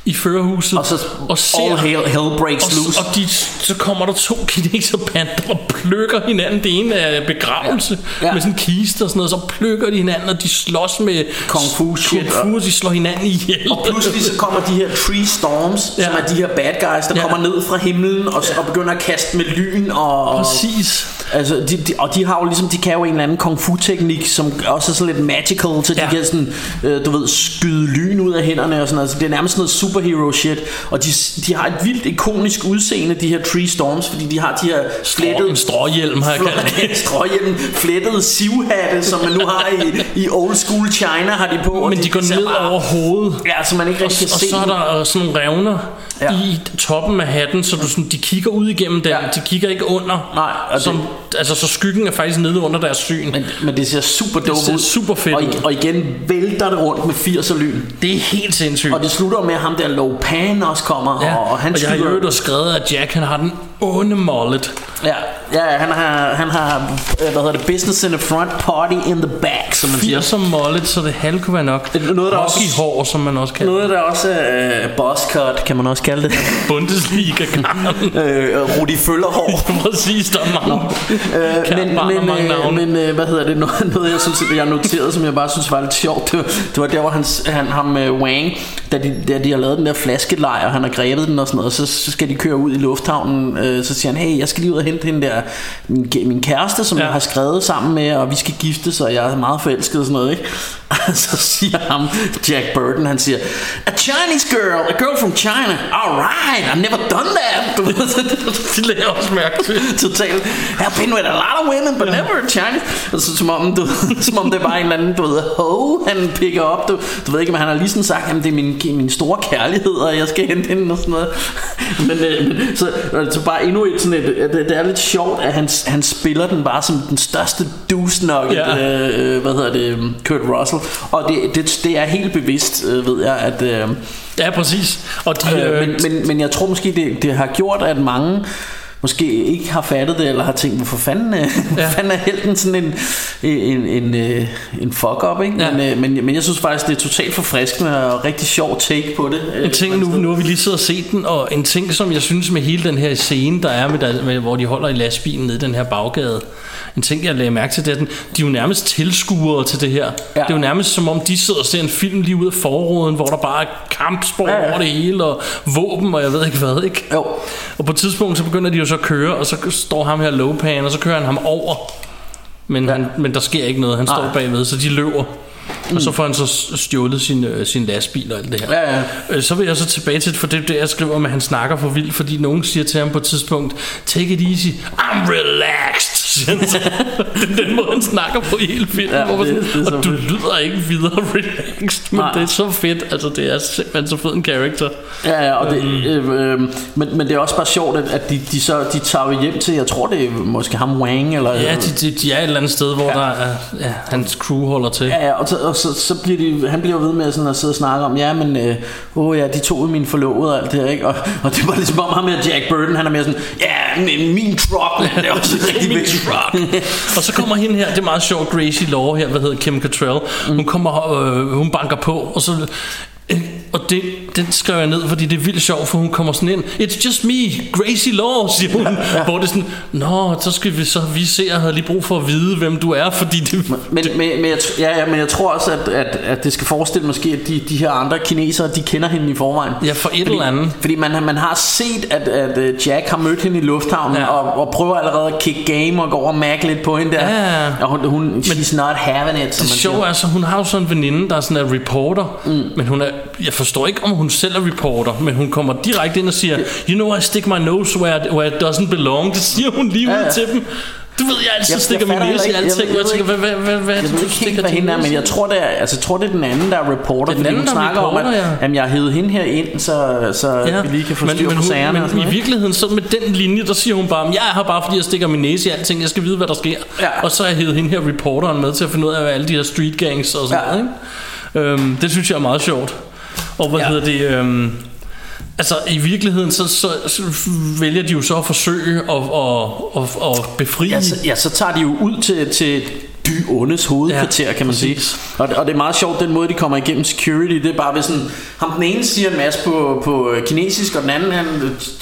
I førerhuset Og så og ser, all hell, hell breaks og, loose og de, så kommer der to kineserbander og plukker hinanden. Det ene er begravelse ja. Ja. Med sådan en kiste og sådan noget. Så plukker de hinanden, og de slås med Kung fu shit, Kung fu, og de slår hinanden ihjel. Og pludselig så kommer de her tree storms ja. Som Ja. er de her bad guys Der Ja. kommer ned fra himlen Og, og begynder at kaste med lyn og, og Præcis. Altså, de, de, og de har jo ligesom, de kan jo en eller anden kung fu teknik, som også er sådan lidt magical, så de Ja. kan sådan, øh, du ved, skyde lyn ud af hænderne og sådan noget. Så det er nærmest noget superhero shit. Og de, de har et vildt ikonisk udseende, de her Tree Storms, fordi de har de her flettede... En stråhjelm har jeg kaldt det. Stråhjelm, flettede sivhatte, som man nu har i, i old school China, har de på. og Men de går ser ned bare- over hovedet. Ja, så man ikke Og, rigtig kan og se så er der øh, sådan nogle revner Ja. i toppen af hatten, så du sådan, de kigger ud igennem den. Ja. De kigger ikke under. Nej, og som, altså, så skyggen er faktisk nede under deres syn. Men, men det ser super dope ser ud. super fedt og, ud. og igen vælter det rundt med 80'er lyn. det er helt sindssygt. Og det slutter med, at ham der Low Pan også kommer, ja. og, og han og jeg har jo skrevet, at Jack han har den onde mullet. Ja, ja han har, han har øh, hvad hedder det, business in the front, party in the back, som man siger. 80 som mullet, så det halve kunne være nok. Noget, der også- Hockeyhår, som man også kalder Noget, der også er uh, boss cut, kan man også kalde det. bundesliga øh, Rudi Føllerhår. Præcis, der er mange. Øh, men, og men, mange øh, navne. men øh, hvad hedder det noget, noget jeg synes jeg noterede Som jeg bare synes var lidt sjovt Det var, det var der hvor han, han ham øh, Wang da de, da de har lavet den der flaskelejr Han har grebet den og sådan noget Så, så skal de køre ud i lufthavnen øh, Så siger han hey jeg skal lige ud og hente hende der Min, min kæreste som Ja. jeg har skrevet sammen med Og vi skal gifte så jeg er meget forelsket og sådan noget ikke? Så siger ham Jack Burton Han siger A Chinese girl A girl from China. Alright I've never done that. Du ved, Det lader jeg også mærke til. totalt I've been with a lot of women But never a Chinese. Altså, som, om, du, som om det er bare en eller anden Du ved ho Han picker op. Du, du ved ikke men han har lige sådan sagt Jamen det er min, min store kærlighed Og jeg skal hente hende og sådan noget. Men, øh, så, så bare endnu et sådan et, det, det er lidt sjovt At han, han spiller den bare som den største douche nugget Ja. øh, Hvad hedder det Kurt Russell Og det, det, det er helt bevidst øh, Ved jeg at øh, Ja, præcis. Og de, Øh, øh, men, men, men jeg tror måske det, det har gjort at mange måske ikke har fattet det eller har tænkt hvorfor fanden, ja. Ja. fanden er helten sådan en en, en, øh, en fuck up ikke? Ja. Men, øh, men, men jeg synes faktisk det er totalt forfriskende og rigtig sjov take på det øh, En ting, nu, nu har vi lige siddet og set den, og en ting, som jeg synes med hele den her scene, der er, med, der, med, hvor de holder i lastbilen nede i den her baggade, en ting, jeg lagde mærke til, det er, at de er jo nærmest tilskuere til det her. Ja. Det er jo nærmest som om, de sidder og ser en film lige ud af forruden, hvor der bare er kampsport Ja, ja, over det hele, og våben, og jeg ved ikke hvad, ikke? Jo. Og på et tidspunkt, så begynder de jo så at køre, og så står ham her Lopan, og så kører han ham over. Men, ja. han, men der sker ikke noget, han står Nej. bagved, så de løber. Og så får han så stjålet sin, øh, sin lastbil og alt det her. Ja, ja. Øh, Så vil jeg så tilbage til, for det er det, jeg skriver om, at han snakker for vildt, fordi nogen siger til ham på et tidspunkt, take it easy, I'm relaxed, det er den måde, han snakker på i hele filmen, Ja, hvor det- sådan, det er og du fedt. lyder ikke videre relaxed, men Nej. det er så fedt, altså det er simpelthen så fed en karakter. Ja, ja, og det, Øhm. øh, øh, men, men det er også bare sjovt at, at de, de, så, de tager jo hjem til Jeg tror det er måske ham Wang eller, Ja, de, de, de er et eller andet sted, hvor ja. der er, ja, hans crew holder til. Ja, ja, og, så, og så, så bliver de, han bliver ved med sådan at sidde og snakke om, ja, men, øh, åh ja, de tog min forlovede og alt det her, ikke? Og, og det var ligesom om ham med Jack Burton, han er mere sådan, ja, min, min truck, det er også rigtig vigtigt truck. og så kommer hende her, det er meget sjovt, Gracie Law her, hvad hedder Kim Cattrall. Mm. Hun kommer, øh, hun banker på, og så... Og det, den skrev jeg ned, fordi det er vildt sjovt, for hun kommer sådan ind. It's just me, Gracie Law, siger hun. Ja, ja. Hvor det er sådan, Nå, så skal vi så vi se, jeg havde lige brug for at vide, hvem du er, fordi det... Men, men, men, jeg, ja, ja, men jeg tror også, at, at, at det skal forestille måske, at de, de her andre kinesere, de kender hende i forvejen. Ja, for et fordi, eller andet. Fordi man, man har set, at, at øh, Jack har mødt hende i lufthavnen, ja. Og, og prøver allerede at kick game og gå over og mærke lidt på hende der. Ja. Og hun, hun she's not having it, som Det man sjove er, så hun har jo sådan en veninde, der er sådan en reporter, mm. men hun er, jeg forstår ikke, om hun selv er reporter, men hun kommer direkte ind og siger, you know, I stick my nose where, where it doesn't belong. Det siger hun lige Ja, ud ja. til dem. Du ved, jeg altid Jeg- stikker jeg min næse i alting, jeg og jeg tænker, hvad, hvad, hvad, hvad Jeg det, ved ikke helt, hvad hende er, men jeg tror, det er, altså, jeg tror, det er den anden, der er reporter. Det er den anden, hun er snakker om, reporter, at ja. jamen, jeg hævet hende her ind, så, så ja. vi lige kan få styr på sagerne. men sådan i virkeligheden, så med den linje, der siger hun bare, jeg er her bare, fordi jeg stikker min næse i alting, jeg skal vide, hvad der sker. Ja. Og så har jeg hævet hende her reporteren med til at finde ud af, hvad alle de her street gangs og sådan Ja. noget. Ikke? Øhm, det synes jeg er meget sjovt. Og hvad Ja. hedder det... Øhm, Altså i virkeligheden så, så, så vælger de jo så at forsøge at, at, at, at befri Ja, så, ja, så tager de jo ud til, til dy ondes hovedkvarter, ja, kan man sige. præcis. Og, det- og det er meget sjovt, den måde, de kommer igennem security, det er bare ved sådan, ham den ene siger en masse på, på øh, kinesisk, og den anden, han,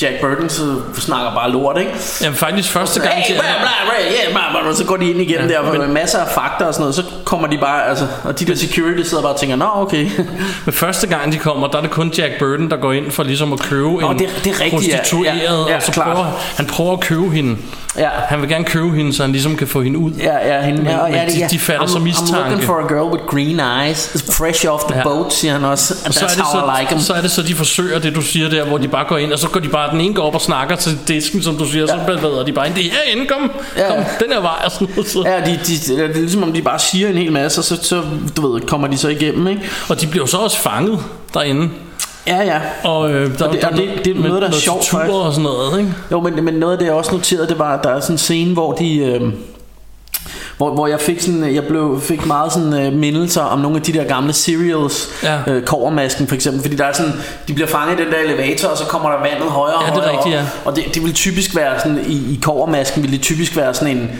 Jack Burton, så snakker bare lort, ikke? Jamen faktisk første gang, Hey, bla, bla, bla, yeah, bla, bla, bla, så går de ind igennem Ja, ja, der, men- med masser af fakta og sådan noget, så kommer de bare, altså, og de der security sidder bare og tænker, nå, okay. men første gang de kommer, der er det kun Jack Burton, der går ind for ligesom at købe Nå, en det det er rigtigt, ja. prostitueret, Ja, ja, og så klart. prøver han prøver at købe hende. Ja. Han vil gerne købe hende, så han ligesom kan få hende ud. Ja, ja, hende, Men- ja, men ja, det- de- ja. de fatter I'm, så I'm mistanke. looking for a girl with green eyes, fresh off the Ja. boat, siger han også. And Og så er, that's det how I like så, 'em. så er det så, de forsøger det, du siger der, hvor de bare går ind, og så går de bare, den ene går op og snakker til disken, som du siger, ja. så bedre de bare ind, det er herinde, kom, Ja. kom, den her vej, og sådan noget. Så. Ja, de, de, det er ligesom om de bare siger en hel masse, og så, så du ved, kommer de så igennem, ikke? Og de bliver så også fanget derinde. Ja, ja. Og, øh, der, Og det- der, og det- det er noget, der er noget sjovt, og sådan noget, ikke? Jo, men, men noget af det, jeg også noteret, det var, at der er sådan en scene, hvor de... Øh, hvor, hvor jeg fik sådan, jeg blev, fik meget sådan øh, mindelser om nogle af de der gamle serials, Ja. øh, Kovermasken for eksempel, fordi der er sådan, de bliver fanget i den der elevator, og så kommer der vandet højere og Ja, det er højere rigtigt, op. ja. Og det, det vil typisk være sådan, i, i Kovermasken vil det typisk være sådan en,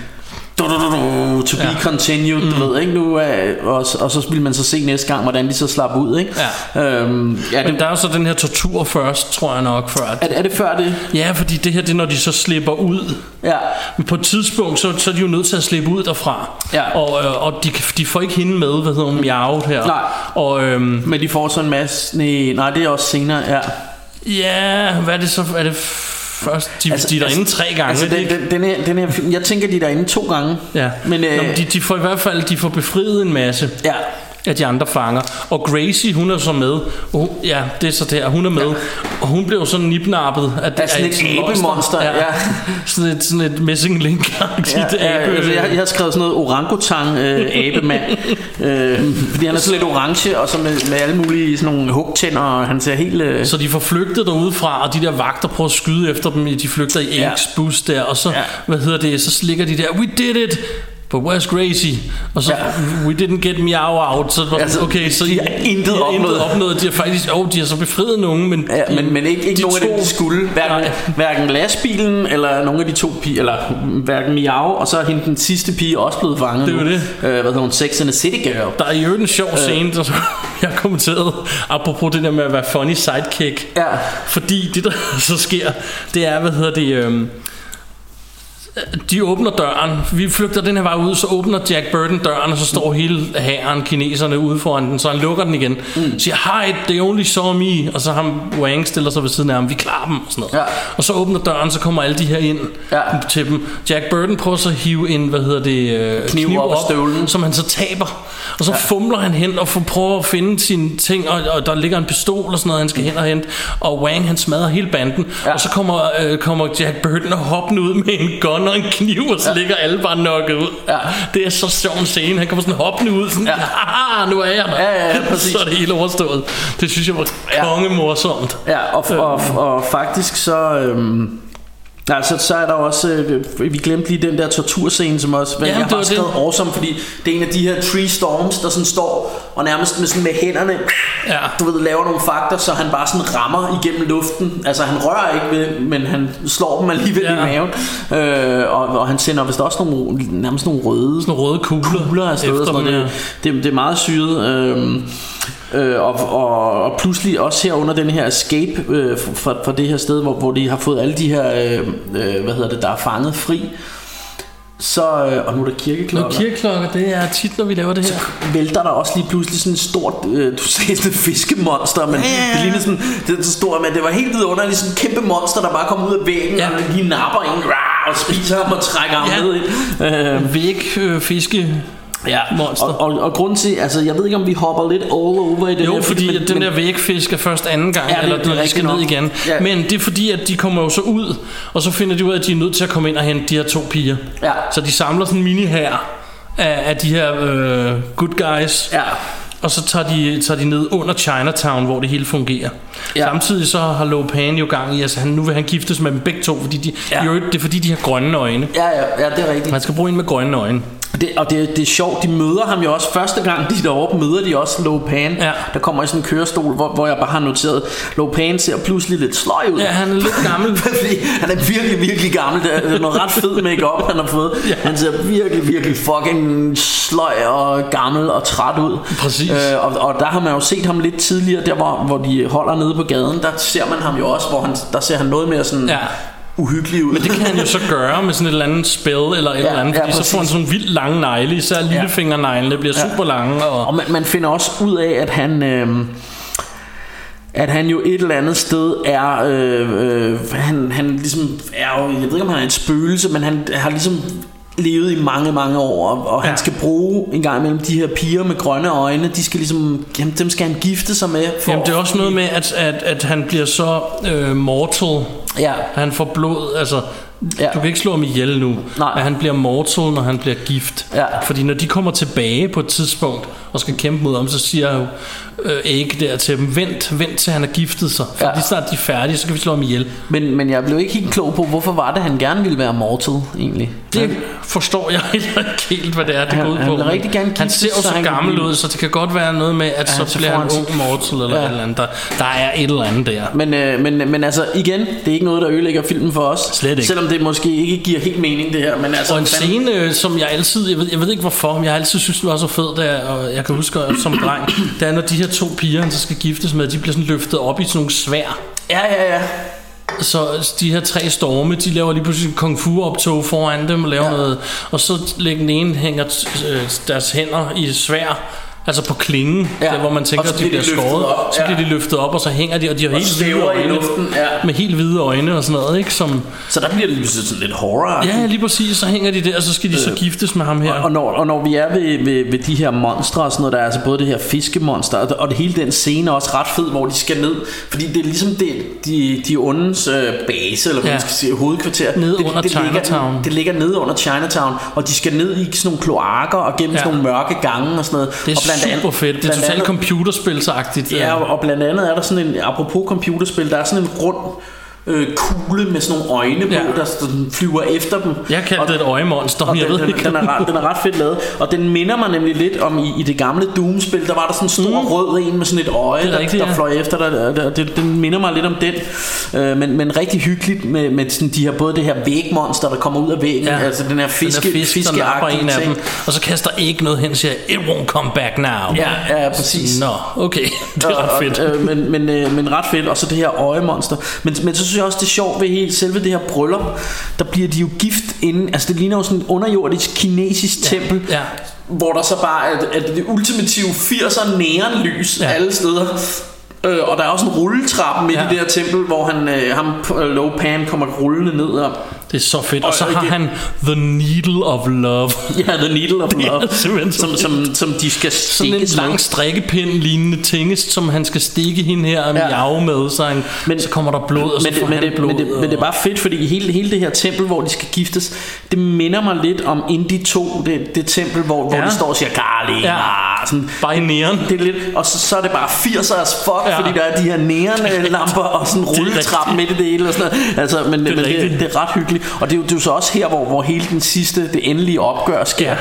du, du, du, to be Ja. continued, du ved, ikke? Nu, og, og så vil man så se næste gang, hvordan de så slapper ud, ikke? Ja. Øhm, ja, Men det, der er jo så den her tortur først, tror jeg nok, før. er, er det før det? Ja, fordi det her, det er, når de så slipper ud. Ja. Men på et tidspunkt, så, så er de jo nødt til at slippe ud derfra. Ja. Og, øh, og de, de får ikke hende med, hvad hedder hun, Miao her. Nej. Og øhm, Men de får så en masse... Nej, nej det er også senere, ja. ja, hvad er det så? Er det først? De, altså, de er derinde tre gange. Altså, den, den, den, her, den her film, jeg tænker, de er derinde to gange. Ja, Men, øh, Nå, men de, de får i hvert fald de får befriet en masse Ja. Af de andre fanger. Og Gracie, hun er så med. Hun, ja, det er så der. Hun er med. Ja. Og hun blev så nipnappet af, Af sådan et abemonster, ja. Sådan et, sådan et missing link Ja, ja, abe. altså, jeg, jeg har skrevet sådan noget orangutang øh, abemand øh, Fordi han er sådan lidt orange Og så med, med alle mulige sådan nogle hugtænder Og han ser helt øh, Så de får flygtet derudefra, og de der vagter prøver at skyde efter dem. De flygter i Ja. Aches bus der, og så, Ja. hvad hedder det, så ligger de der, we did it! But where's Gracie? Og så, Ja. we didn't get Meow out. Så, var Altså, okay, så de har intet de har intet opnået. opnået. De har faktisk, oh, de har så befriet nogen, men, ja, men, men ikke, ikke de nogen af dem, to- de skulle hverken, Nej. hverken lastbilen Eller nogen af de to piger Eller hverken Miao Og så er hende den sidste pige også blevet fanget Det er jo det. Øh, Hvad hedder hun? Sex and the City Girl Der er jo en sjov scene, der jeg har kommenteret, apropos det der med at være funny sidekick. Ja. Fordi det, der så sker, det er, hvad hedder det... Øhm, de åbner døren. Vi flygter den her vej ud, så åbner Jack Burton døren, og så står hele hæren kineserne ude foran den, så han lukker den igen. Mm. Siger, hi, they only saw me. Og så ham Wang stiller sig ved siden af ham, vi klarer dem, og sådan noget. Ja. Og så åbner døren, så kommer alle de her ind Ja. til dem. Jack Burton prøver så at hive en, hvad hedder det, øh, Kniv op af støvlen. som han så taber. Og så ja. fumler han hen og prøver at finde sine ting, og, og der ligger en pistol og sådan noget, han skal hen og hente. Og Wang, han smadrer hele banden. Ja. Og så kommer, øh, kommer Jack Burton og hoppende ud med en gun og en kniv, og så ja. ligger alle bare nokket ud. Ja. Det er så sjov en scene. Han kommer sådan hoppende ud, sådan, ja. Nu er jeg der. Ja, ja, ja, præcis. så er det hele overstået. Det synes jeg var kongemorsomt. Ja, og, og, og faktisk så... Øhm, Altså, så er der også, øh, vi glemte lige den der torturscene, som også, Jamen, jeg har skrevet det. awesome, fordi det er en af de her tree storms, der sådan står, og nærmest med, sådan med hænderne, Ja. du ved, laver nogle fakter, så han bare sådan rammer igennem luften. Altså, han rører ikke ved, men han slår dem alligevel Ja. i maven. Øh, og, og han sender vist også nogle, nærmest nogle røde Sådan røde kugler, kugler afsted. og efter Sådan dem, noget. ja. det, det, det er meget syret. Øh, Øh, og, og, og pludselig også her under den her escape øh, fra, fra det her sted, hvor, hvor de har fået alle de her, øh, øh, hvad hedder det, der er fanget fri. Så, øh, og nu er der kirkeklokker. kirkeklokker, det er tit, når vi laver det her. vælter der også lige pludselig sådan et stort, øh, du sagde sådan et fiskemonster, men Ja, ja, ja. det ligner sådan, det er så stort, men det var helt vidunderligt, sådan en kæmpe monster, der bare kom ud af væggen, Ja. og lige napper en, rah, og spiser ham og trækker ham Ja. ned. Ikke? Øh, Væk øh, fiske ja. monster. Og, og, og grunden til, altså jeg ved ikke om vi hopper lidt all over i det Jo, her, fordi men- at den der vægfisk er først anden gang, Ja, det- eller det er når de rigtigt skal ned igen. Ja. Men det er fordi, at de kommer jo så ud, og så finder de ud af, at de er nødt til at komme ind og hente de her to piger. Ja. Så de samler sådan en mini her af, af de her øh, good guys. Ja. Og så tager de, tager de ned under Chinatown, hvor det hele fungerer. Ja. Ja. Samtidig så har Lo Pan jo gang i, altså han, nu vil han giftes med dem begge to, fordi de, Ja. jo, det er fordi, de har grønne øjne. Ja, ja, ja, det er rigtigt. Man skal bruge en med grønne øjne. Det, og det, det er sjovt, de møder ham jo også Første gang de er deroppe, møder de også Lopan Ja. Der kommer i sådan en kørestol hvor, hvor jeg bare har noteret Lopan ser pludselig lidt sløj ud Ja, han er lidt gammel. Han er virkelig, virkelig gammel Det er det er noget ret fed makeup han har fået Ja. Han ser virkelig, virkelig fucking sløj og gammel og træt ud Præcis. øh, og, og der har man jo set ham lidt tidligere Der hvor, hvor de holder nede på gaden Der ser man ham jo også hvor han, Der ser han noget mere sådan Ja. Uhyggelig ud Men det kan han jo så gøre med sådan et eller andet spil eller et Ja, eller andet, ja, fordi så får han sådan nogle vildt lange negle, især lillefingerneglene bliver super lange. Og, Og man, man finder også ud af, at han... Øh, at han jo et eller andet sted er, øh, øh, han, han ligesom er jo, jeg ved ikke om han er et spøgelse, men han har ligesom levet i mange, mange år, og, ja. Ja. han skal bruge en gang imellem de her piger med grønne øjne, de skal ligesom, jamen, dem skal han gifte sig med. For, Jamen, det er også noget med, at, at, at han bliver så øh, mortal. Ja. Han får blod, altså... Ja. Ja. Du kan ikke slå ham ihjel nu, Nej. men han bliver mortal, når han bliver gift. Ja. Fordi når de kommer tilbage på et tidspunkt og skal kæmpe mod ham, så siger jo øh, Egg der til dem, vent, vent til han er giftet sig. For Ja. ja. lige snart de er færdige, så kan vi slå ham ihjel. Men, men jeg blev ikke helt klog på, hvorfor var det, han gerne ville være mortal, egentlig. Det forstår jeg heller ikke helt, hvad det er, det Han- går ud han på. vil rigtig gerne han ser jo så så han gammel ud, så det kan godt være noget med, at han så så bliver han han ung mortal eller Ja. et eller andet. Der, der er et eller andet der. Men, øh, men, men altså igen, det er ikke noget, der ødelægger filmen for os. Slet ikke. Selvom det måske ikke giver helt mening, det her. Men altså, Og en fanden- scene, øh, som jeg altid, jeg ved, jeg ved ikke hvorfor, men jeg har altid synes, den var så fed, der, og jeg kan huske øh, som dreng, det er, når de her to piger, så skal giftes med, de bliver sådan løftet op i sådan nogle svær. Ja, ja, ja. Så de her tre storme, de laver lige pludselig en kung fu optog foran dem og laver Ja. ja. noget, og så lægger den ene hænger øh, deres hænder i svær, Altså på klingen, Ja. der hvor man tænker, Og så at de bliver skåret. op, Så ja. bliver de løftet op, og så hænger de, og de har Og helt hvide svæver i øjne. luften, ja. Med helt hvide øjne og sådan noget, ikke? Som, Så der bliver det pludselig sådan lidt horror ja, lige præcis, så hænger de der, og så skal de så Øh. giftes med ham her. Og når, og når vi er ved, ved, ved de her monstre og sådan noget, der er altså både det her fiskemonster, og, og det hele den scene er også ret fed, hvor de skal ned, fordi det er ligesom det, de, de ondes øh, base, eller hvad Ja. man skal sige, hovedkvarter. Nede det, under det Chinatown. Ligger, det ligger nede under Chinatown, og de skal ned i sådan nogle kloakker og gennem Ja. sådan nogle mørke gange og sådan noget. Det og super fedt. Det er blandt totalt andet- computerspilsagtigt. Ja, og, blandt andet er der sådan en, apropos computerspil, der er sådan en rund øh, kugle med sådan nogle øjne på, Ja. der sådan flyver efter dem. Jeg kaldte Og- det et øjemonster, og jeg den, ved den, ikke. den, er ret, den er ret fedt lavet Og den minder mig nemlig lidt om i, i det gamle Doom-spil Der var der sådan en stor mm. rød en med sådan et øje er Der, rigtigt, der ja. fløj efter dig der, der, den, den minder mig lidt om den øh, men, men rigtig hyggeligt med, med sådan de her, både det her vægmonster Der kommer ud af væggen Ja. Altså den her fiske, den der fisk, der napper fiskeagtige en af dem, og så kaster ikke noget hen og siger, it won't come back now. Ja, ja, præcis. Nå, okay, det er Og- ret fedt. Og, øh, men, men, øh, men ret fedt Og så det her øjemonster men, men så synes jeg også det er sjovt ved hele selve det her bryllup Der bliver de jo gift inden Altså det ligner jo sådan en underjordisk kinesisk tempel ja. Hvor der så bare er, er det ultimative 80'er neonlys ja. Alle steder Øh, og der er også en rulletrappe midt ja. I det her tempel Hvor han, øh, ham, Low Pan kommer rullende ned og, Det er så fedt. Og Og- så har han The Needle of Love. Ja, The Needle of Det Love som, fedt. som, som de skal Sådan en lang strikkepind lignende tingest, som han skal stikke hende her og Ja. med, så, han, men, så kommer der blod, og så men får men, han det, blod. men, det, men det er bare fedt, fordi hele, hele det her tempel, hvor de skal giftes, det minder mig lidt om Indie 2, det, det tempel, hvor, hvor Ja. de står og siger, Garli, Ja. sådan, Bare i næren. det er lidt, og så, så er det bare 80'er as fuck, ja. Fordi der er de her neonlamper og sådan en Det er rulletrappe midt i det hele. Og sådan noget. Altså, men det, er men det, det, er ret hyggeligt. Og det er, jo, det er jo så også her, hvor, hvor hele den sidste, det endelige opgør sker. Ja.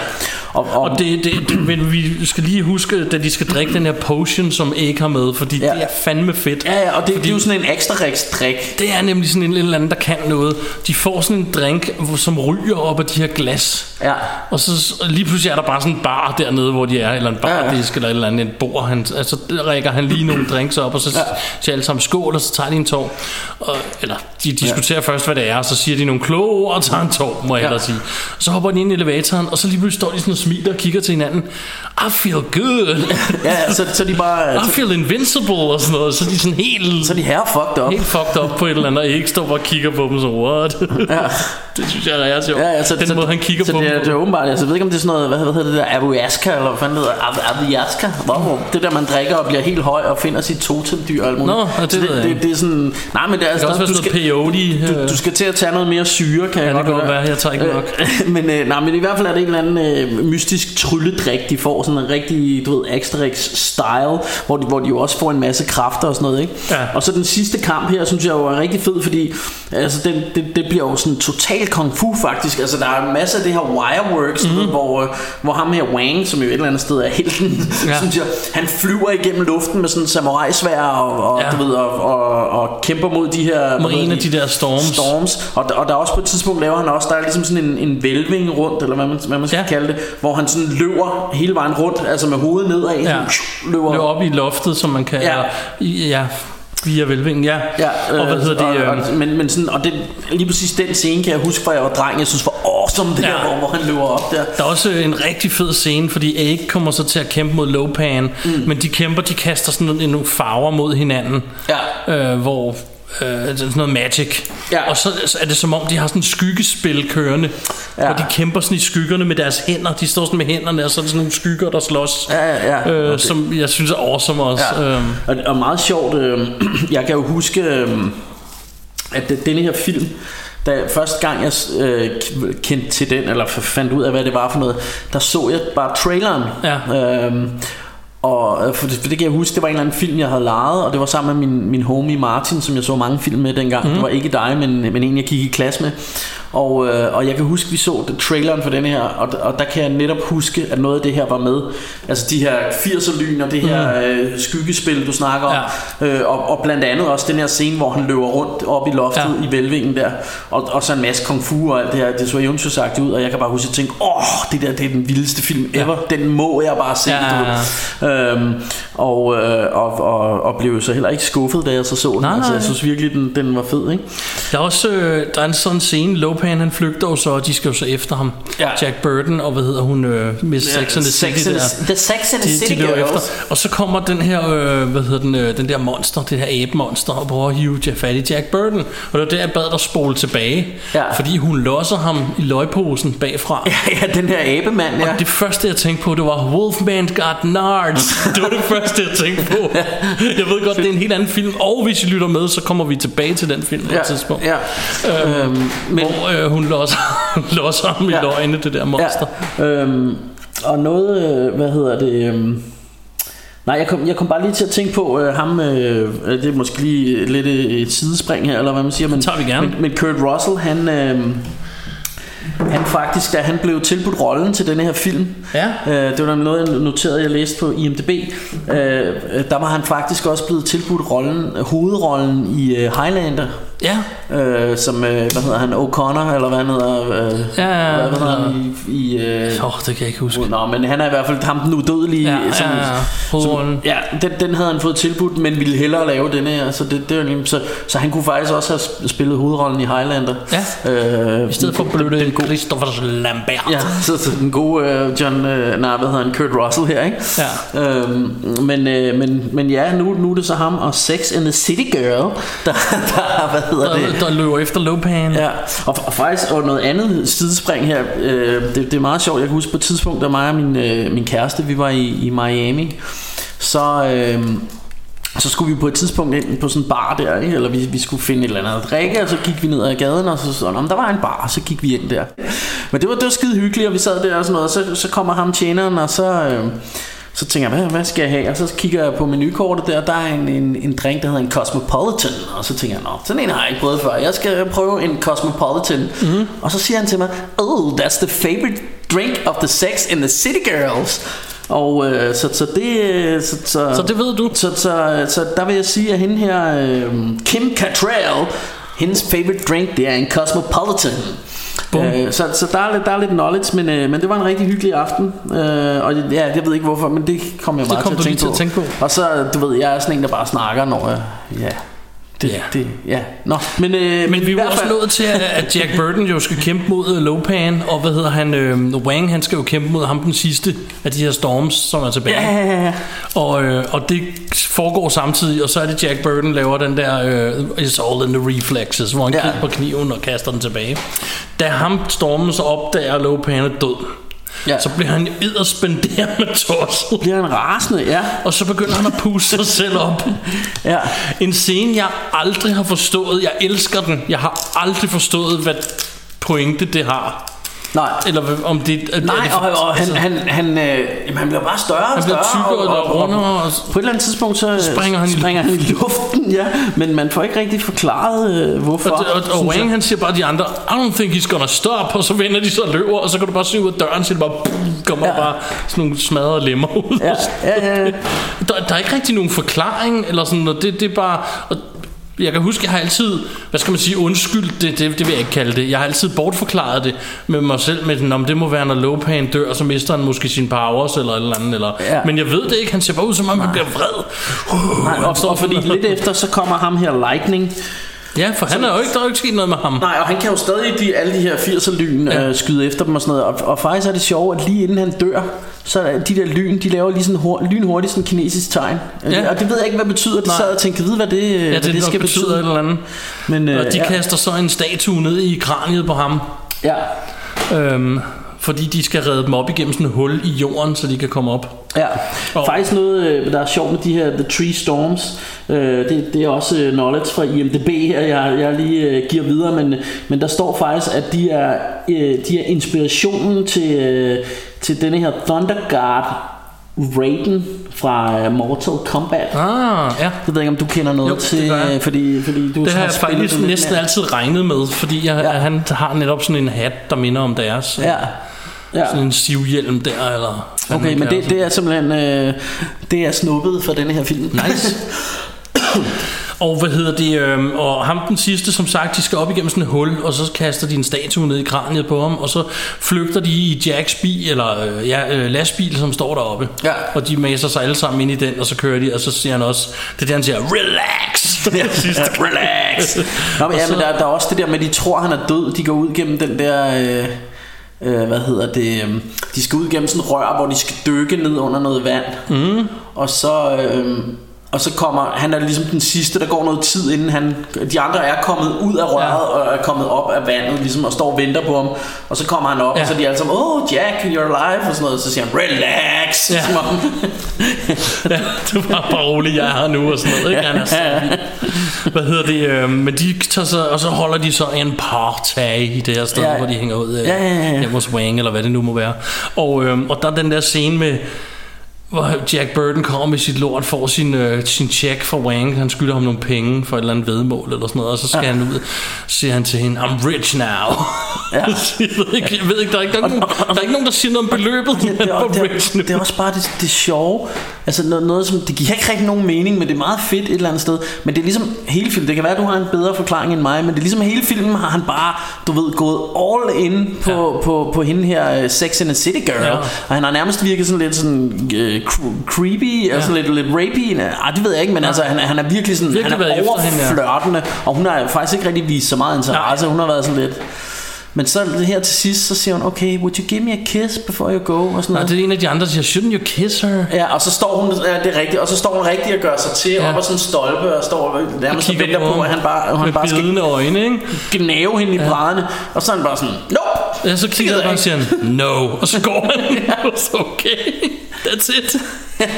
Og, og, Og det, det, det, men vi skal lige huske, da de skal drikke den her potion, som Egg har med, fordi Ja. ja. det er fandme fedt. ja, ja, og det, det er jo sådan en ekstra drik. Det er nemlig sådan en eller anden, der kan noget. De får sådan en drink, som ryger op af de her glas. Ja. Og så lige pludselig er der bare sådan en bar dernede, hvor de er, eller en bardisk, eller et eller andet, et bord. Han, altså, der rækker han lige nogle drinks op, og så Ja. ja. siger alle sammen skål, og så tager de en tår. Og, eller, de diskuterer ja. først, hvad det er, og så siger de nogle kloge ord, og tager en tår, må jeg Ja. sige. Så hopper de ind i elevatoren, og så lige pludselig står de sådan og smiler og kigger til hinanden. I feel good. Ja, så, så de bare... I feel invincible, og sådan noget. Så de sådan helt... Så er de her fucked up. Helt fucked up på et eller andet, og ikke står bare og kigger på dem så, what? Ja. det synes jeg er sjovt. Ja, ja, så, Den så, måde, han kigger så på det, er, dem det er åbenbart, altså, jeg ved ikke om det er sådan noget, hvad, hvad hedder det der, ayahuasca, eller hvad fanden det hedder, Ayahuasca. Wow. Det der, man drikker og bliver helt høj og finder sit totemdyr og alt muligt. Nå, det Så det, det, det, er sådan... Nej, men det er Det kan også være du sådan skal, noget peyote. du, øh, du skal til at tage noget mere syre, kan Ja, jeg det godt være. Jeg tager ikke nok. Øh, men, øh, nej, men i hvert fald er det en eller anden øh, mystisk trylledrik, de får. Sådan en rigtig, du ved, Asterix-style, hvor de, hvor de jo også får en masse kræfter og sådan noget, ikke? Ja. Og så den sidste kamp her, synes jeg jo er rigtig fed, fordi altså, den, det, det bliver jo sådan total kung fu faktisk. Altså, der er en masse af det her wireworks, mm-hmm. hvor, øh, hvor ham her Wang, som jo et eller andet sted er helten, Ja. synes jeg, han flyver igennem luften med sådan en samurai-svær og, og, Ja. du ved, og, og, og kæmper mod de her... Marine hedder af de der storms. storms. Og, og der er også på et tidspunkt laver han også, der er ligesom sådan en, en vælving rundt, eller hvad man, hvad man skal Ja. kalde det, hvor han sådan løber hele vejen rundt, altså med hovedet nedad, Ja. sådan, løber, løber op i loftet, som man kan... Ja, Ja. via vælvingen, ja. Ja, og hvad hedder det? Og, øh, og, men, men sådan, og det, lige præcis den scene kan jeg huske, fra jeg var dreng, jeg synes var awesome, det Ja. der, hvor, hvor han løber op der. Der er også en rigtig fed scene, fordi Egg kommer så til at kæmpe mod Lopan, mm. men de kæmper, de kaster sådan nogle, nogle farver mod hinanden, Ja. øh, hvor øh, det er sådan noget magic. Ja. Og så, så er det som om, de har sådan et skyggespil kørende, ja. Hvor de kæmper sådan i skyggerne med deres hænder. De står sådan med hænderne, og så er der sådan nogle skygger, der slås, Ja, ja, ja. øh, det- som jeg synes er awesome også. Ja. Øhm, Og, og meget sjovt, øh, jeg kan jo huske, øh, at det- denne her film, da første gang jeg øh, kendte til den, eller fandt ud af, hvad det var for noget, der så jeg bare traileren. Ja. Øhm, og øh, for det, for det kan jeg huske, det var en eller anden film, jeg havde lejet, og det var sammen med min, min homie Martin, som jeg så mange film med dengang. Mm. Det var ikke dig, men, men en, jeg gik i klasse med. Og, øh, og jeg kan huske, vi så det, traileren for denne her, og, og der kan jeg netop huske, at noget af det her var med. Altså de her 80'er-lyn og det her mm. øh, skyggespil, du snakker om. Ja. Øh, og, og blandt andet også den her scene, hvor han løber rundt op i loftet Ja. ja. i vælvingen der. Og, og så en masse kung fu og alt det her. Det så eventyrsagtigt ud, og jeg kan bare huske at tænke, åh, det der det er den vildeste film ever. Ja. Den må jeg bare se. Ja, du ved. Øhm, og, øh, og, og, og blev så heller ikke skuffet, da jeg så så den. Nej, Altså, jeg synes virkelig, den, den var fed, ikke? Der er også øh, der er en sådan scene, Lopan han flygter jo så, og de skal jo så efter ham. Ja. Jack Burton og hvad hedder hun, øh, Miss Ja, Sex and the Sex City and the- The Sex and the de, City de Girls. efter. Og så kommer den her, øh, hvad hedder den, øh, den der monster, det her abe-monster, og prøver at hive Jack fat i Jack Burton. Og det var der, jeg bad dig spole tilbage, Ja. fordi hun losser ham i løgposen bagfra. Ja, ja, den her abemand, ja. Og det første, jeg tænkte på, det var Wolfman Got Nards. Det var det første, jeg tænkte på. Jeg ved godt, det er en helt anden film, og hvis I lytter med, så kommer vi tilbage til den film på et tidspunkt. ja. Øhm, Øhm, men, hvor øh, hun losser, losser ham i Ja. løgne, det der monster. Ja, øhm, og noget, øh, hvad hedder det... Øhm, nej, jeg kom, jeg kom bare lige til at tænke på øh, ham, øh, det er måske lige lidt et sidespring her, eller hvad man siger, men, tager vi gerne. men, men Kurt Russell, han... Øh, han faktisk, da han blev tilbudt rollen til denne her film, Ja. øh, det var noget, jeg noterede, jeg læste på IMDb, øh, øh, der var han faktisk også blevet tilbudt rollen, hovedrollen i øh, Highlander, Ja, øh, som, øh, hvad hedder han, O'Connor, eller hvad han hedder, øh, Ja, hvad, hvad hedder han i, i øh, oh, det kan jeg ikke huske. Nå, men han er i hvert fald ham den udødelige. Ja, ja, ja, hovedrollen. ja den, den havde han fået tilbudt, men ville hellere lave den her. Så, det, det var så, så han kunne faktisk også have sp- spillet hovedrollen i Highlander. Ja. Øh, I stedet for bløde Christopher Lambert. Ja, så, så den gode uh, John, uh, nej, hvad hedder han, Kurt Russell her, ikke? Ja. Øhm, men, øh, men, men ja, nu, nu er det så ham og Sex and the City Girl, der, der hvad hedder det? Der, der løber efter Lopan. Ja, og, og faktisk og noget andet sidespring her, øh, det, det er meget sjovt, jeg kan huske på et tidspunkt, da mig og min, øh, min kæreste, vi var i, i Miami, så... Øh, så skulle vi på et tidspunkt ind på sådan en bar der, ikke? eller vi, vi skulle finde et eller andet at drikke, og så gik vi ned ad gaden, og så sådan, om der var en bar, og så gik vi ind der. Men det var, det var skide hyggeligt, og vi sad der og sådan noget, og så, så kommer ham tjeneren, og så, øh, så tænker jeg, hvad, hvad skal jeg have? Og så kigger jeg på menukortet der, der er en, en, en drink, der hedder en Cosmopolitan, og så tænker jeg, nå, sådan en har jeg ikke prøvet før, jeg skal prøve en Cosmopolitan. Mm-hmm. Og så siger han til mig, oh, that's the favorite drink of the sex in the city girls. Og øh, så, så det øh, så, så, Så det ved du. så, så, så der vil jeg sige at hende her øh, Kim Cattrall Hendes favorite drink det er en Cosmopolitan Øh, så, så der, er lidt, der er lidt knowledge men, øh, men det var en rigtig hyggelig aften øh, Og ja, jeg ved ikke hvorfor Men det kom jeg Det bare kom til, at tænke, til at på. tænke på. Og så du ved jeg er sådan en der bare snakker når jeg, Ja det, Ja. det, ja. Nå, men, øh, Men vi var hvert også nået til, at- Jack Burton jo skal kæmpe mod øh, Lopan, og hvad hedder han, øh, Wang, han skal jo kæmpe mod ham den sidste af de her storms, som er tilbage. Ja, ja, ja. Og, øh, og det foregår samtidig, og så er det Jack Burton laver den der øh, It's all in the reflexes, hvor han Ja. ja. griber kniven og kaster den tilbage. Da ham stormen så opdager, at Lopan er død, Ja. Så bliver han edderspenderet med tosset. Bliver han rasende, ja. Og så begynder han at puste sig selv op. Ja. En scene, jeg aldrig har forstået. Jeg elsker den. Jeg har aldrig forstået, hvad pointe det har. Nej. Eller om det... er- Nej, det, og, og han, han, han, øh, jamen, han bliver bare større og Han bliver større. tykkere og rundere, og- på et eller andet tidspunkt, så Springer han i springer han i luften, ja. Men man får ikke rigtig forklaret, øh, hvorfor. Og, og, og Wang han siger bare de andre I don't think he's gonna stop Og så vender de så og løber Og så kan du bare se ud af døren Så det bare pum, kommer Ja. ja. bare sådan nogle smadrede lemmer ud Ja, ja, ja. der, der er ikke rigtig nogen forklaring Eller sådan noget det, det er bare og jeg kan huske, jeg har altid, hvad skal man sige, undskyldt det, det, det vil jeg ikke kalde det. Jeg har altid bortforklaret det med mig selv, med den, om det må være, når Lopan dør, så mister han måske sin powers eller eller andet. Eller, Ja. Men jeg ved det ikke, han ser bare ud som om, han bliver vred. Nej, og, og fordi lidt efter, så kommer ham her Lightning. Ja, for han er jo ikke, der er jo ikke sket noget med ham. Nej, og han kan jo stadig de, alle de her 80'er lyn. Ja. øh, skyde efter dem og sådan noget. Og, og faktisk er det sjovt, at lige inden han dør, så de der lyn, de laver lige sådan hur, lynhurtigt sådan kinesisk tegn. Ja. Ja. Og det ved jeg ikke, hvad betyder. Det Nej. sad og tænkte, vide, hvad det, Ja, hvad det, det det skal betyde betyde. et eller andet. Men, øh, Og de ja. kaster så en statue ned i kraniet på ham. Ja. Øhm, fordi de skal redde dem op igennem sådan et hul i jorden, så de kan komme op. Ja, Og- faktisk noget, øh, der er sjovt med de her The Tree Storms, øh, det, det er også øh, knowledge fra IMDb her, jeg, jeg lige øh, giver videre, men, men der står faktisk, at de er, øh, de er inspirationen til, øh, til denne her Thunder Guard Raiden fra øh, Mortal Kombat. Ah, ja. Jeg ved ikke, om du kender noget Jo, det til, jeg. øh, fordi, fordi du Det har jeg faktisk næsten mere. altid regnet med, fordi jeg, Ja. han har netop sådan en hat, der minder om deres. Ja, ja. Sådan en sivhjelm der, eller... Okay, men det, det er simpelthen øh, det er snuppet fra denne her film. Nice. Og hvad hedder det? Øhm, og ham den sidste, som sagt, de skal op igennem sådan et hul, og så kaster de en statue ned i kraniet på ham, og så flygter de i Jacks bil, eller øh, ja, øh, lastbil, som står deroppe. Ja. Og de maser sig alle sammen ind i den, og så kører de, og så siger han også, det er det, han siger, relax! Ja, relax. Nå, men, ja, men der, der er også det der med, de tror, han er død. De går ud gennem den der... Øh, øh, hvad hedder det? Øh, de skal ud gennem sådan rør, hvor de skal dykke ned under noget vand. Mm. Og så... Øh, og så kommer, han er ligesom den sidste, der går noget tid inden han, de andre er kommet ud af røret Ja. og er kommet op af vandet ligesom og står og venter på ham. Og så kommer han op, ja. Ja. og så er de alle sammen, oh Jack, you're alive, og sådan noget. Så siger han, relax. Ja. Som om, ja, det var bare roligt, jeg er her nu og sådan noget. Ikke? Han er så. Hvad hedder det? Øh, men de tager så, og så holder de så en party i det her sted, Ja. ja. hvor de hænger ud øh, Ja, ja, ja, ja. hos Wang, eller hvad det nu må være. Og, øh, og der er den der scene med, hvor Jack Burton kommer med sit lort, får sin, øh, sin check fra Wang, han skylder ham nogle penge for et eller andet vedmål eller sådan noget, og så skal ja. han ud, så siger han til hende, I'm rich now. Ja. jeg, ved ikke, jeg ved ikke, der er ikke, der er ikke, nogen, der er ikke nogen, der siger noget om beløbet, det, han er, var det, er, rich nu. det er også bare det, det sjove Altså noget, noget som Det giver ikke rigtig nogen mening Men det er meget fedt et eller andet sted Men det er ligesom hele filmen Det kan være at du har en bedre forklaring end mig Men det er ligesom hele filmen Har han bare Du ved gået all in På, ja. på, på hende her uh, Sex in the City Girl Ja. Og han har nærmest virket sådan lidt sådan uh, creepy ja. Altså lidt, lidt rapey Ah, det ved jeg ikke Men altså han, han er virkelig sådan Virkelig Han er efter hende, ja. overflørtende Og hun har faktisk ikke rigtig vist så meget interesse Hun har været sådan lidt men så her til sidst, så siger hun, okay, would you give me a kiss before you go? Og sådan Nej, noget. det er en af de andre, der siger, shouldn't you kiss her? Ja, og så står hun, ja, det er rigtigt, og så står hun rigtig og gør sig til ja. Ja. op ad sådan en stolpe, og står nærmest og venter på at han bare, han bare skal øjne, ikke? gnave hende i brædderne, og så er han bare sådan, nope! Ja, så kigger bare og siger han, no, og så går han, og så okay, that's it.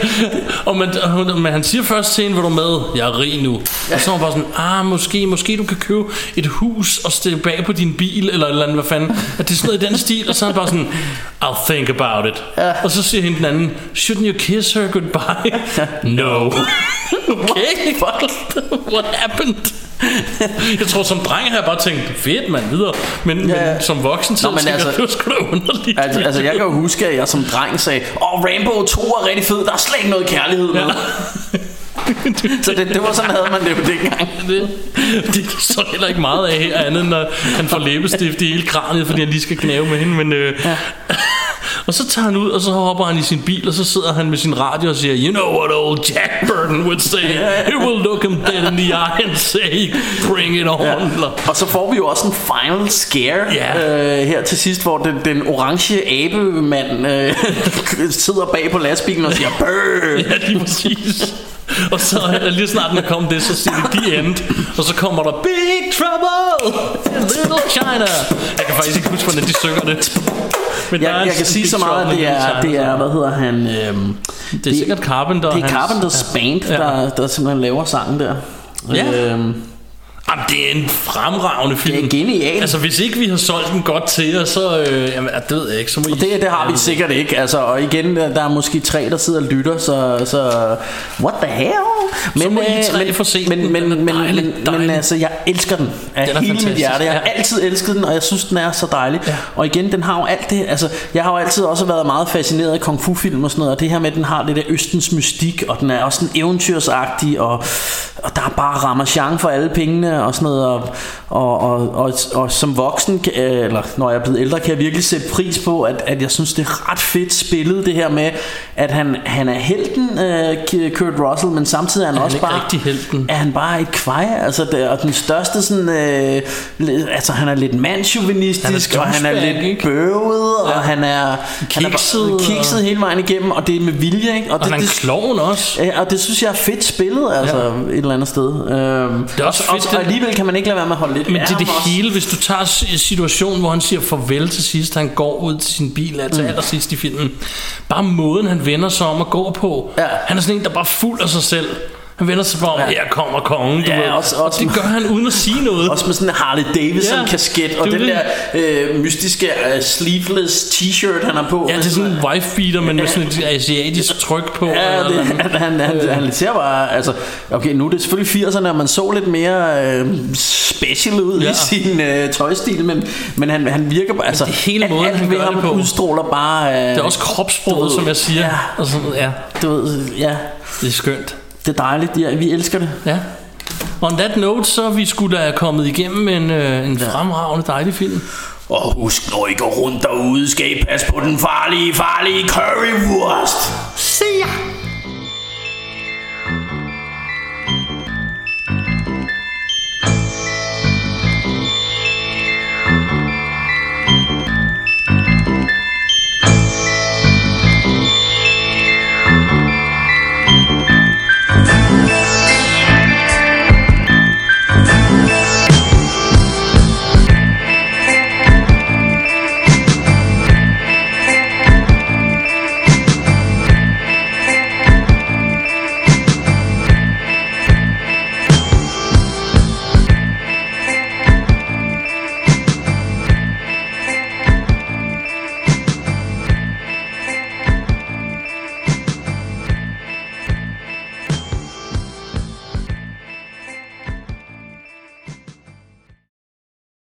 og man, og men han siger først til hende, vil du med? Jeg er rig nu. Og så er hun bare sådan, ah, måske, måske du kan købe et hus og stille bag på din bil, eller eller andet, hvad fanden. At det er sådan noget i den stil, og så er han bare sådan, I'll think about it. Og så siger hende den anden, shouldn't you kiss her goodbye? no. okay, what happened? Jeg tror som dreng har jeg bare tænkt Fedt mand, videre Men, Ja, ja. men som voksen så tænker jeg, altså- det var sgu da underligt Altså, altså, jeg kan jo huske, at jeg som dreng sagde, åh, oh, Rainbow 2 er rigtig fed, der er slet ikke noget kærlighed med. så det, det var sådan, havde man det jo dengang. det, det er så heller ikke meget af her andet Når han får læbestift i hele kraniet Fordi han lige skal knæve med hende Men øh, Og så tager han ud Og så hopper han i sin bil Og så sidder han med sin radio og siger You know what old Jack Burton would say He will look him dead in the eye And say Bring it on Ja. Og så får vi jo også en final scare Ja. øh, her til sidst, hvor den, den orange abemand øh, sidder bag på lastbilen og siger, Brrr! Ja, lige præcis. Og så lige snart den er kommet det, så siger de The End. Og så kommer der Big Trouble in Little China. Jeg kan faktisk ikke huske, hvordan de synger det. Men der jeg, jeg kan sige så meget, at det er, det er hvad hedder han? Øhm, Det er sikkert Carpenter. det er hans- Carpenters band, Ja. der, der simpelthen laver sangen der. Ja. Øhm, Jamen, det er en fremragende film. Det er genialt. Altså, hvis ikke vi har solgt den godt til jer, så... Øh, jamen, det ved jeg ikke. Så må I, det, det har vi sikkert ikke. Altså, og igen, der er måske tre, der sidder og lytter, så, så what the hell? Så må I øh, tre men, få set men, den. men, Den men, dejlig, men, men dejlig. altså, jeg elsker den af Den er hele mit hjerte. Jeg har altid elsket den, og jeg synes, den er så dejlig. Ja. Og igen, den har jo alt det. Altså, jeg har jo altid også været meget fascineret af kung fu film og sådan noget, og det her med, at den har det der østens mystik, og den er også sådan eventyrsagtig, og, og der er bare ramachan for alle pengene og sådan noget, og, og, og, og, og som voksen, øh, eller når jeg er blevet ældre, kan jeg virkelig sætte pris på, at, at jeg synes, det er ret fedt spillet, det her med, at han, han er helten, øh, Kurt Russell, men samtidig er han Er han også ikke bare... rigtig helten? Er han bare et kvaj, altså det, og den største sådan, li- altså han er lidt mandsjuvenistisk, Han er og han er lidt ikke? bøvet, og han er Kikset, han er og- kikset hele vejen igennem, og det er med vilje, ikke? Og det, han er en klovn også. Ja, og det synes jeg er fedt spillet, altså ja. et eller andet sted. Øhm, Det er også og, fedt, og, og alligevel kan man ikke lade være med at holde lidt Men det er det også. hele, hvis du tager situationen, hvor han siger farvel til sidst, han går ud til sin bil, altså mm. allersidst i filmen. Bare måden, han vender sig om og går på. Ja. Han er sådan en, der bare fuld af sig selv. Han vender sig bare om, Ja. her kommer kongen, du Ja, ved. også- og også- det gør han uden at sige noget. Også med sådan en Harley Davidson Ja, kasket og den det. der øh, mystiske øh, sleeveless t-shirt han har på. Ja, det er sådan en wife beater, men med sådan et asiatisk tryk på. Ja, det, han, han, han, han ser bare, altså, okay, nu er det selvfølgelig 80'erne, og man så lidt mere øh, special ud ja. I sin øh, tøjstil, men, men han, han virker bare, altså, det hele måden, alt han ved gør ham det på. udstråler bare, øh, Det er også kropssproget, som jeg siger. ja. Og sådan, ja, du ved, ja, det er skønt. Det er dejligt, ja, vi elsker det. Ja. On that note, så er vi skulle da kommet igennem en, øh, en fremragende dejlig film. Og husk, når I går rundt derude, skal I passe på den farlige, farlige currywurst.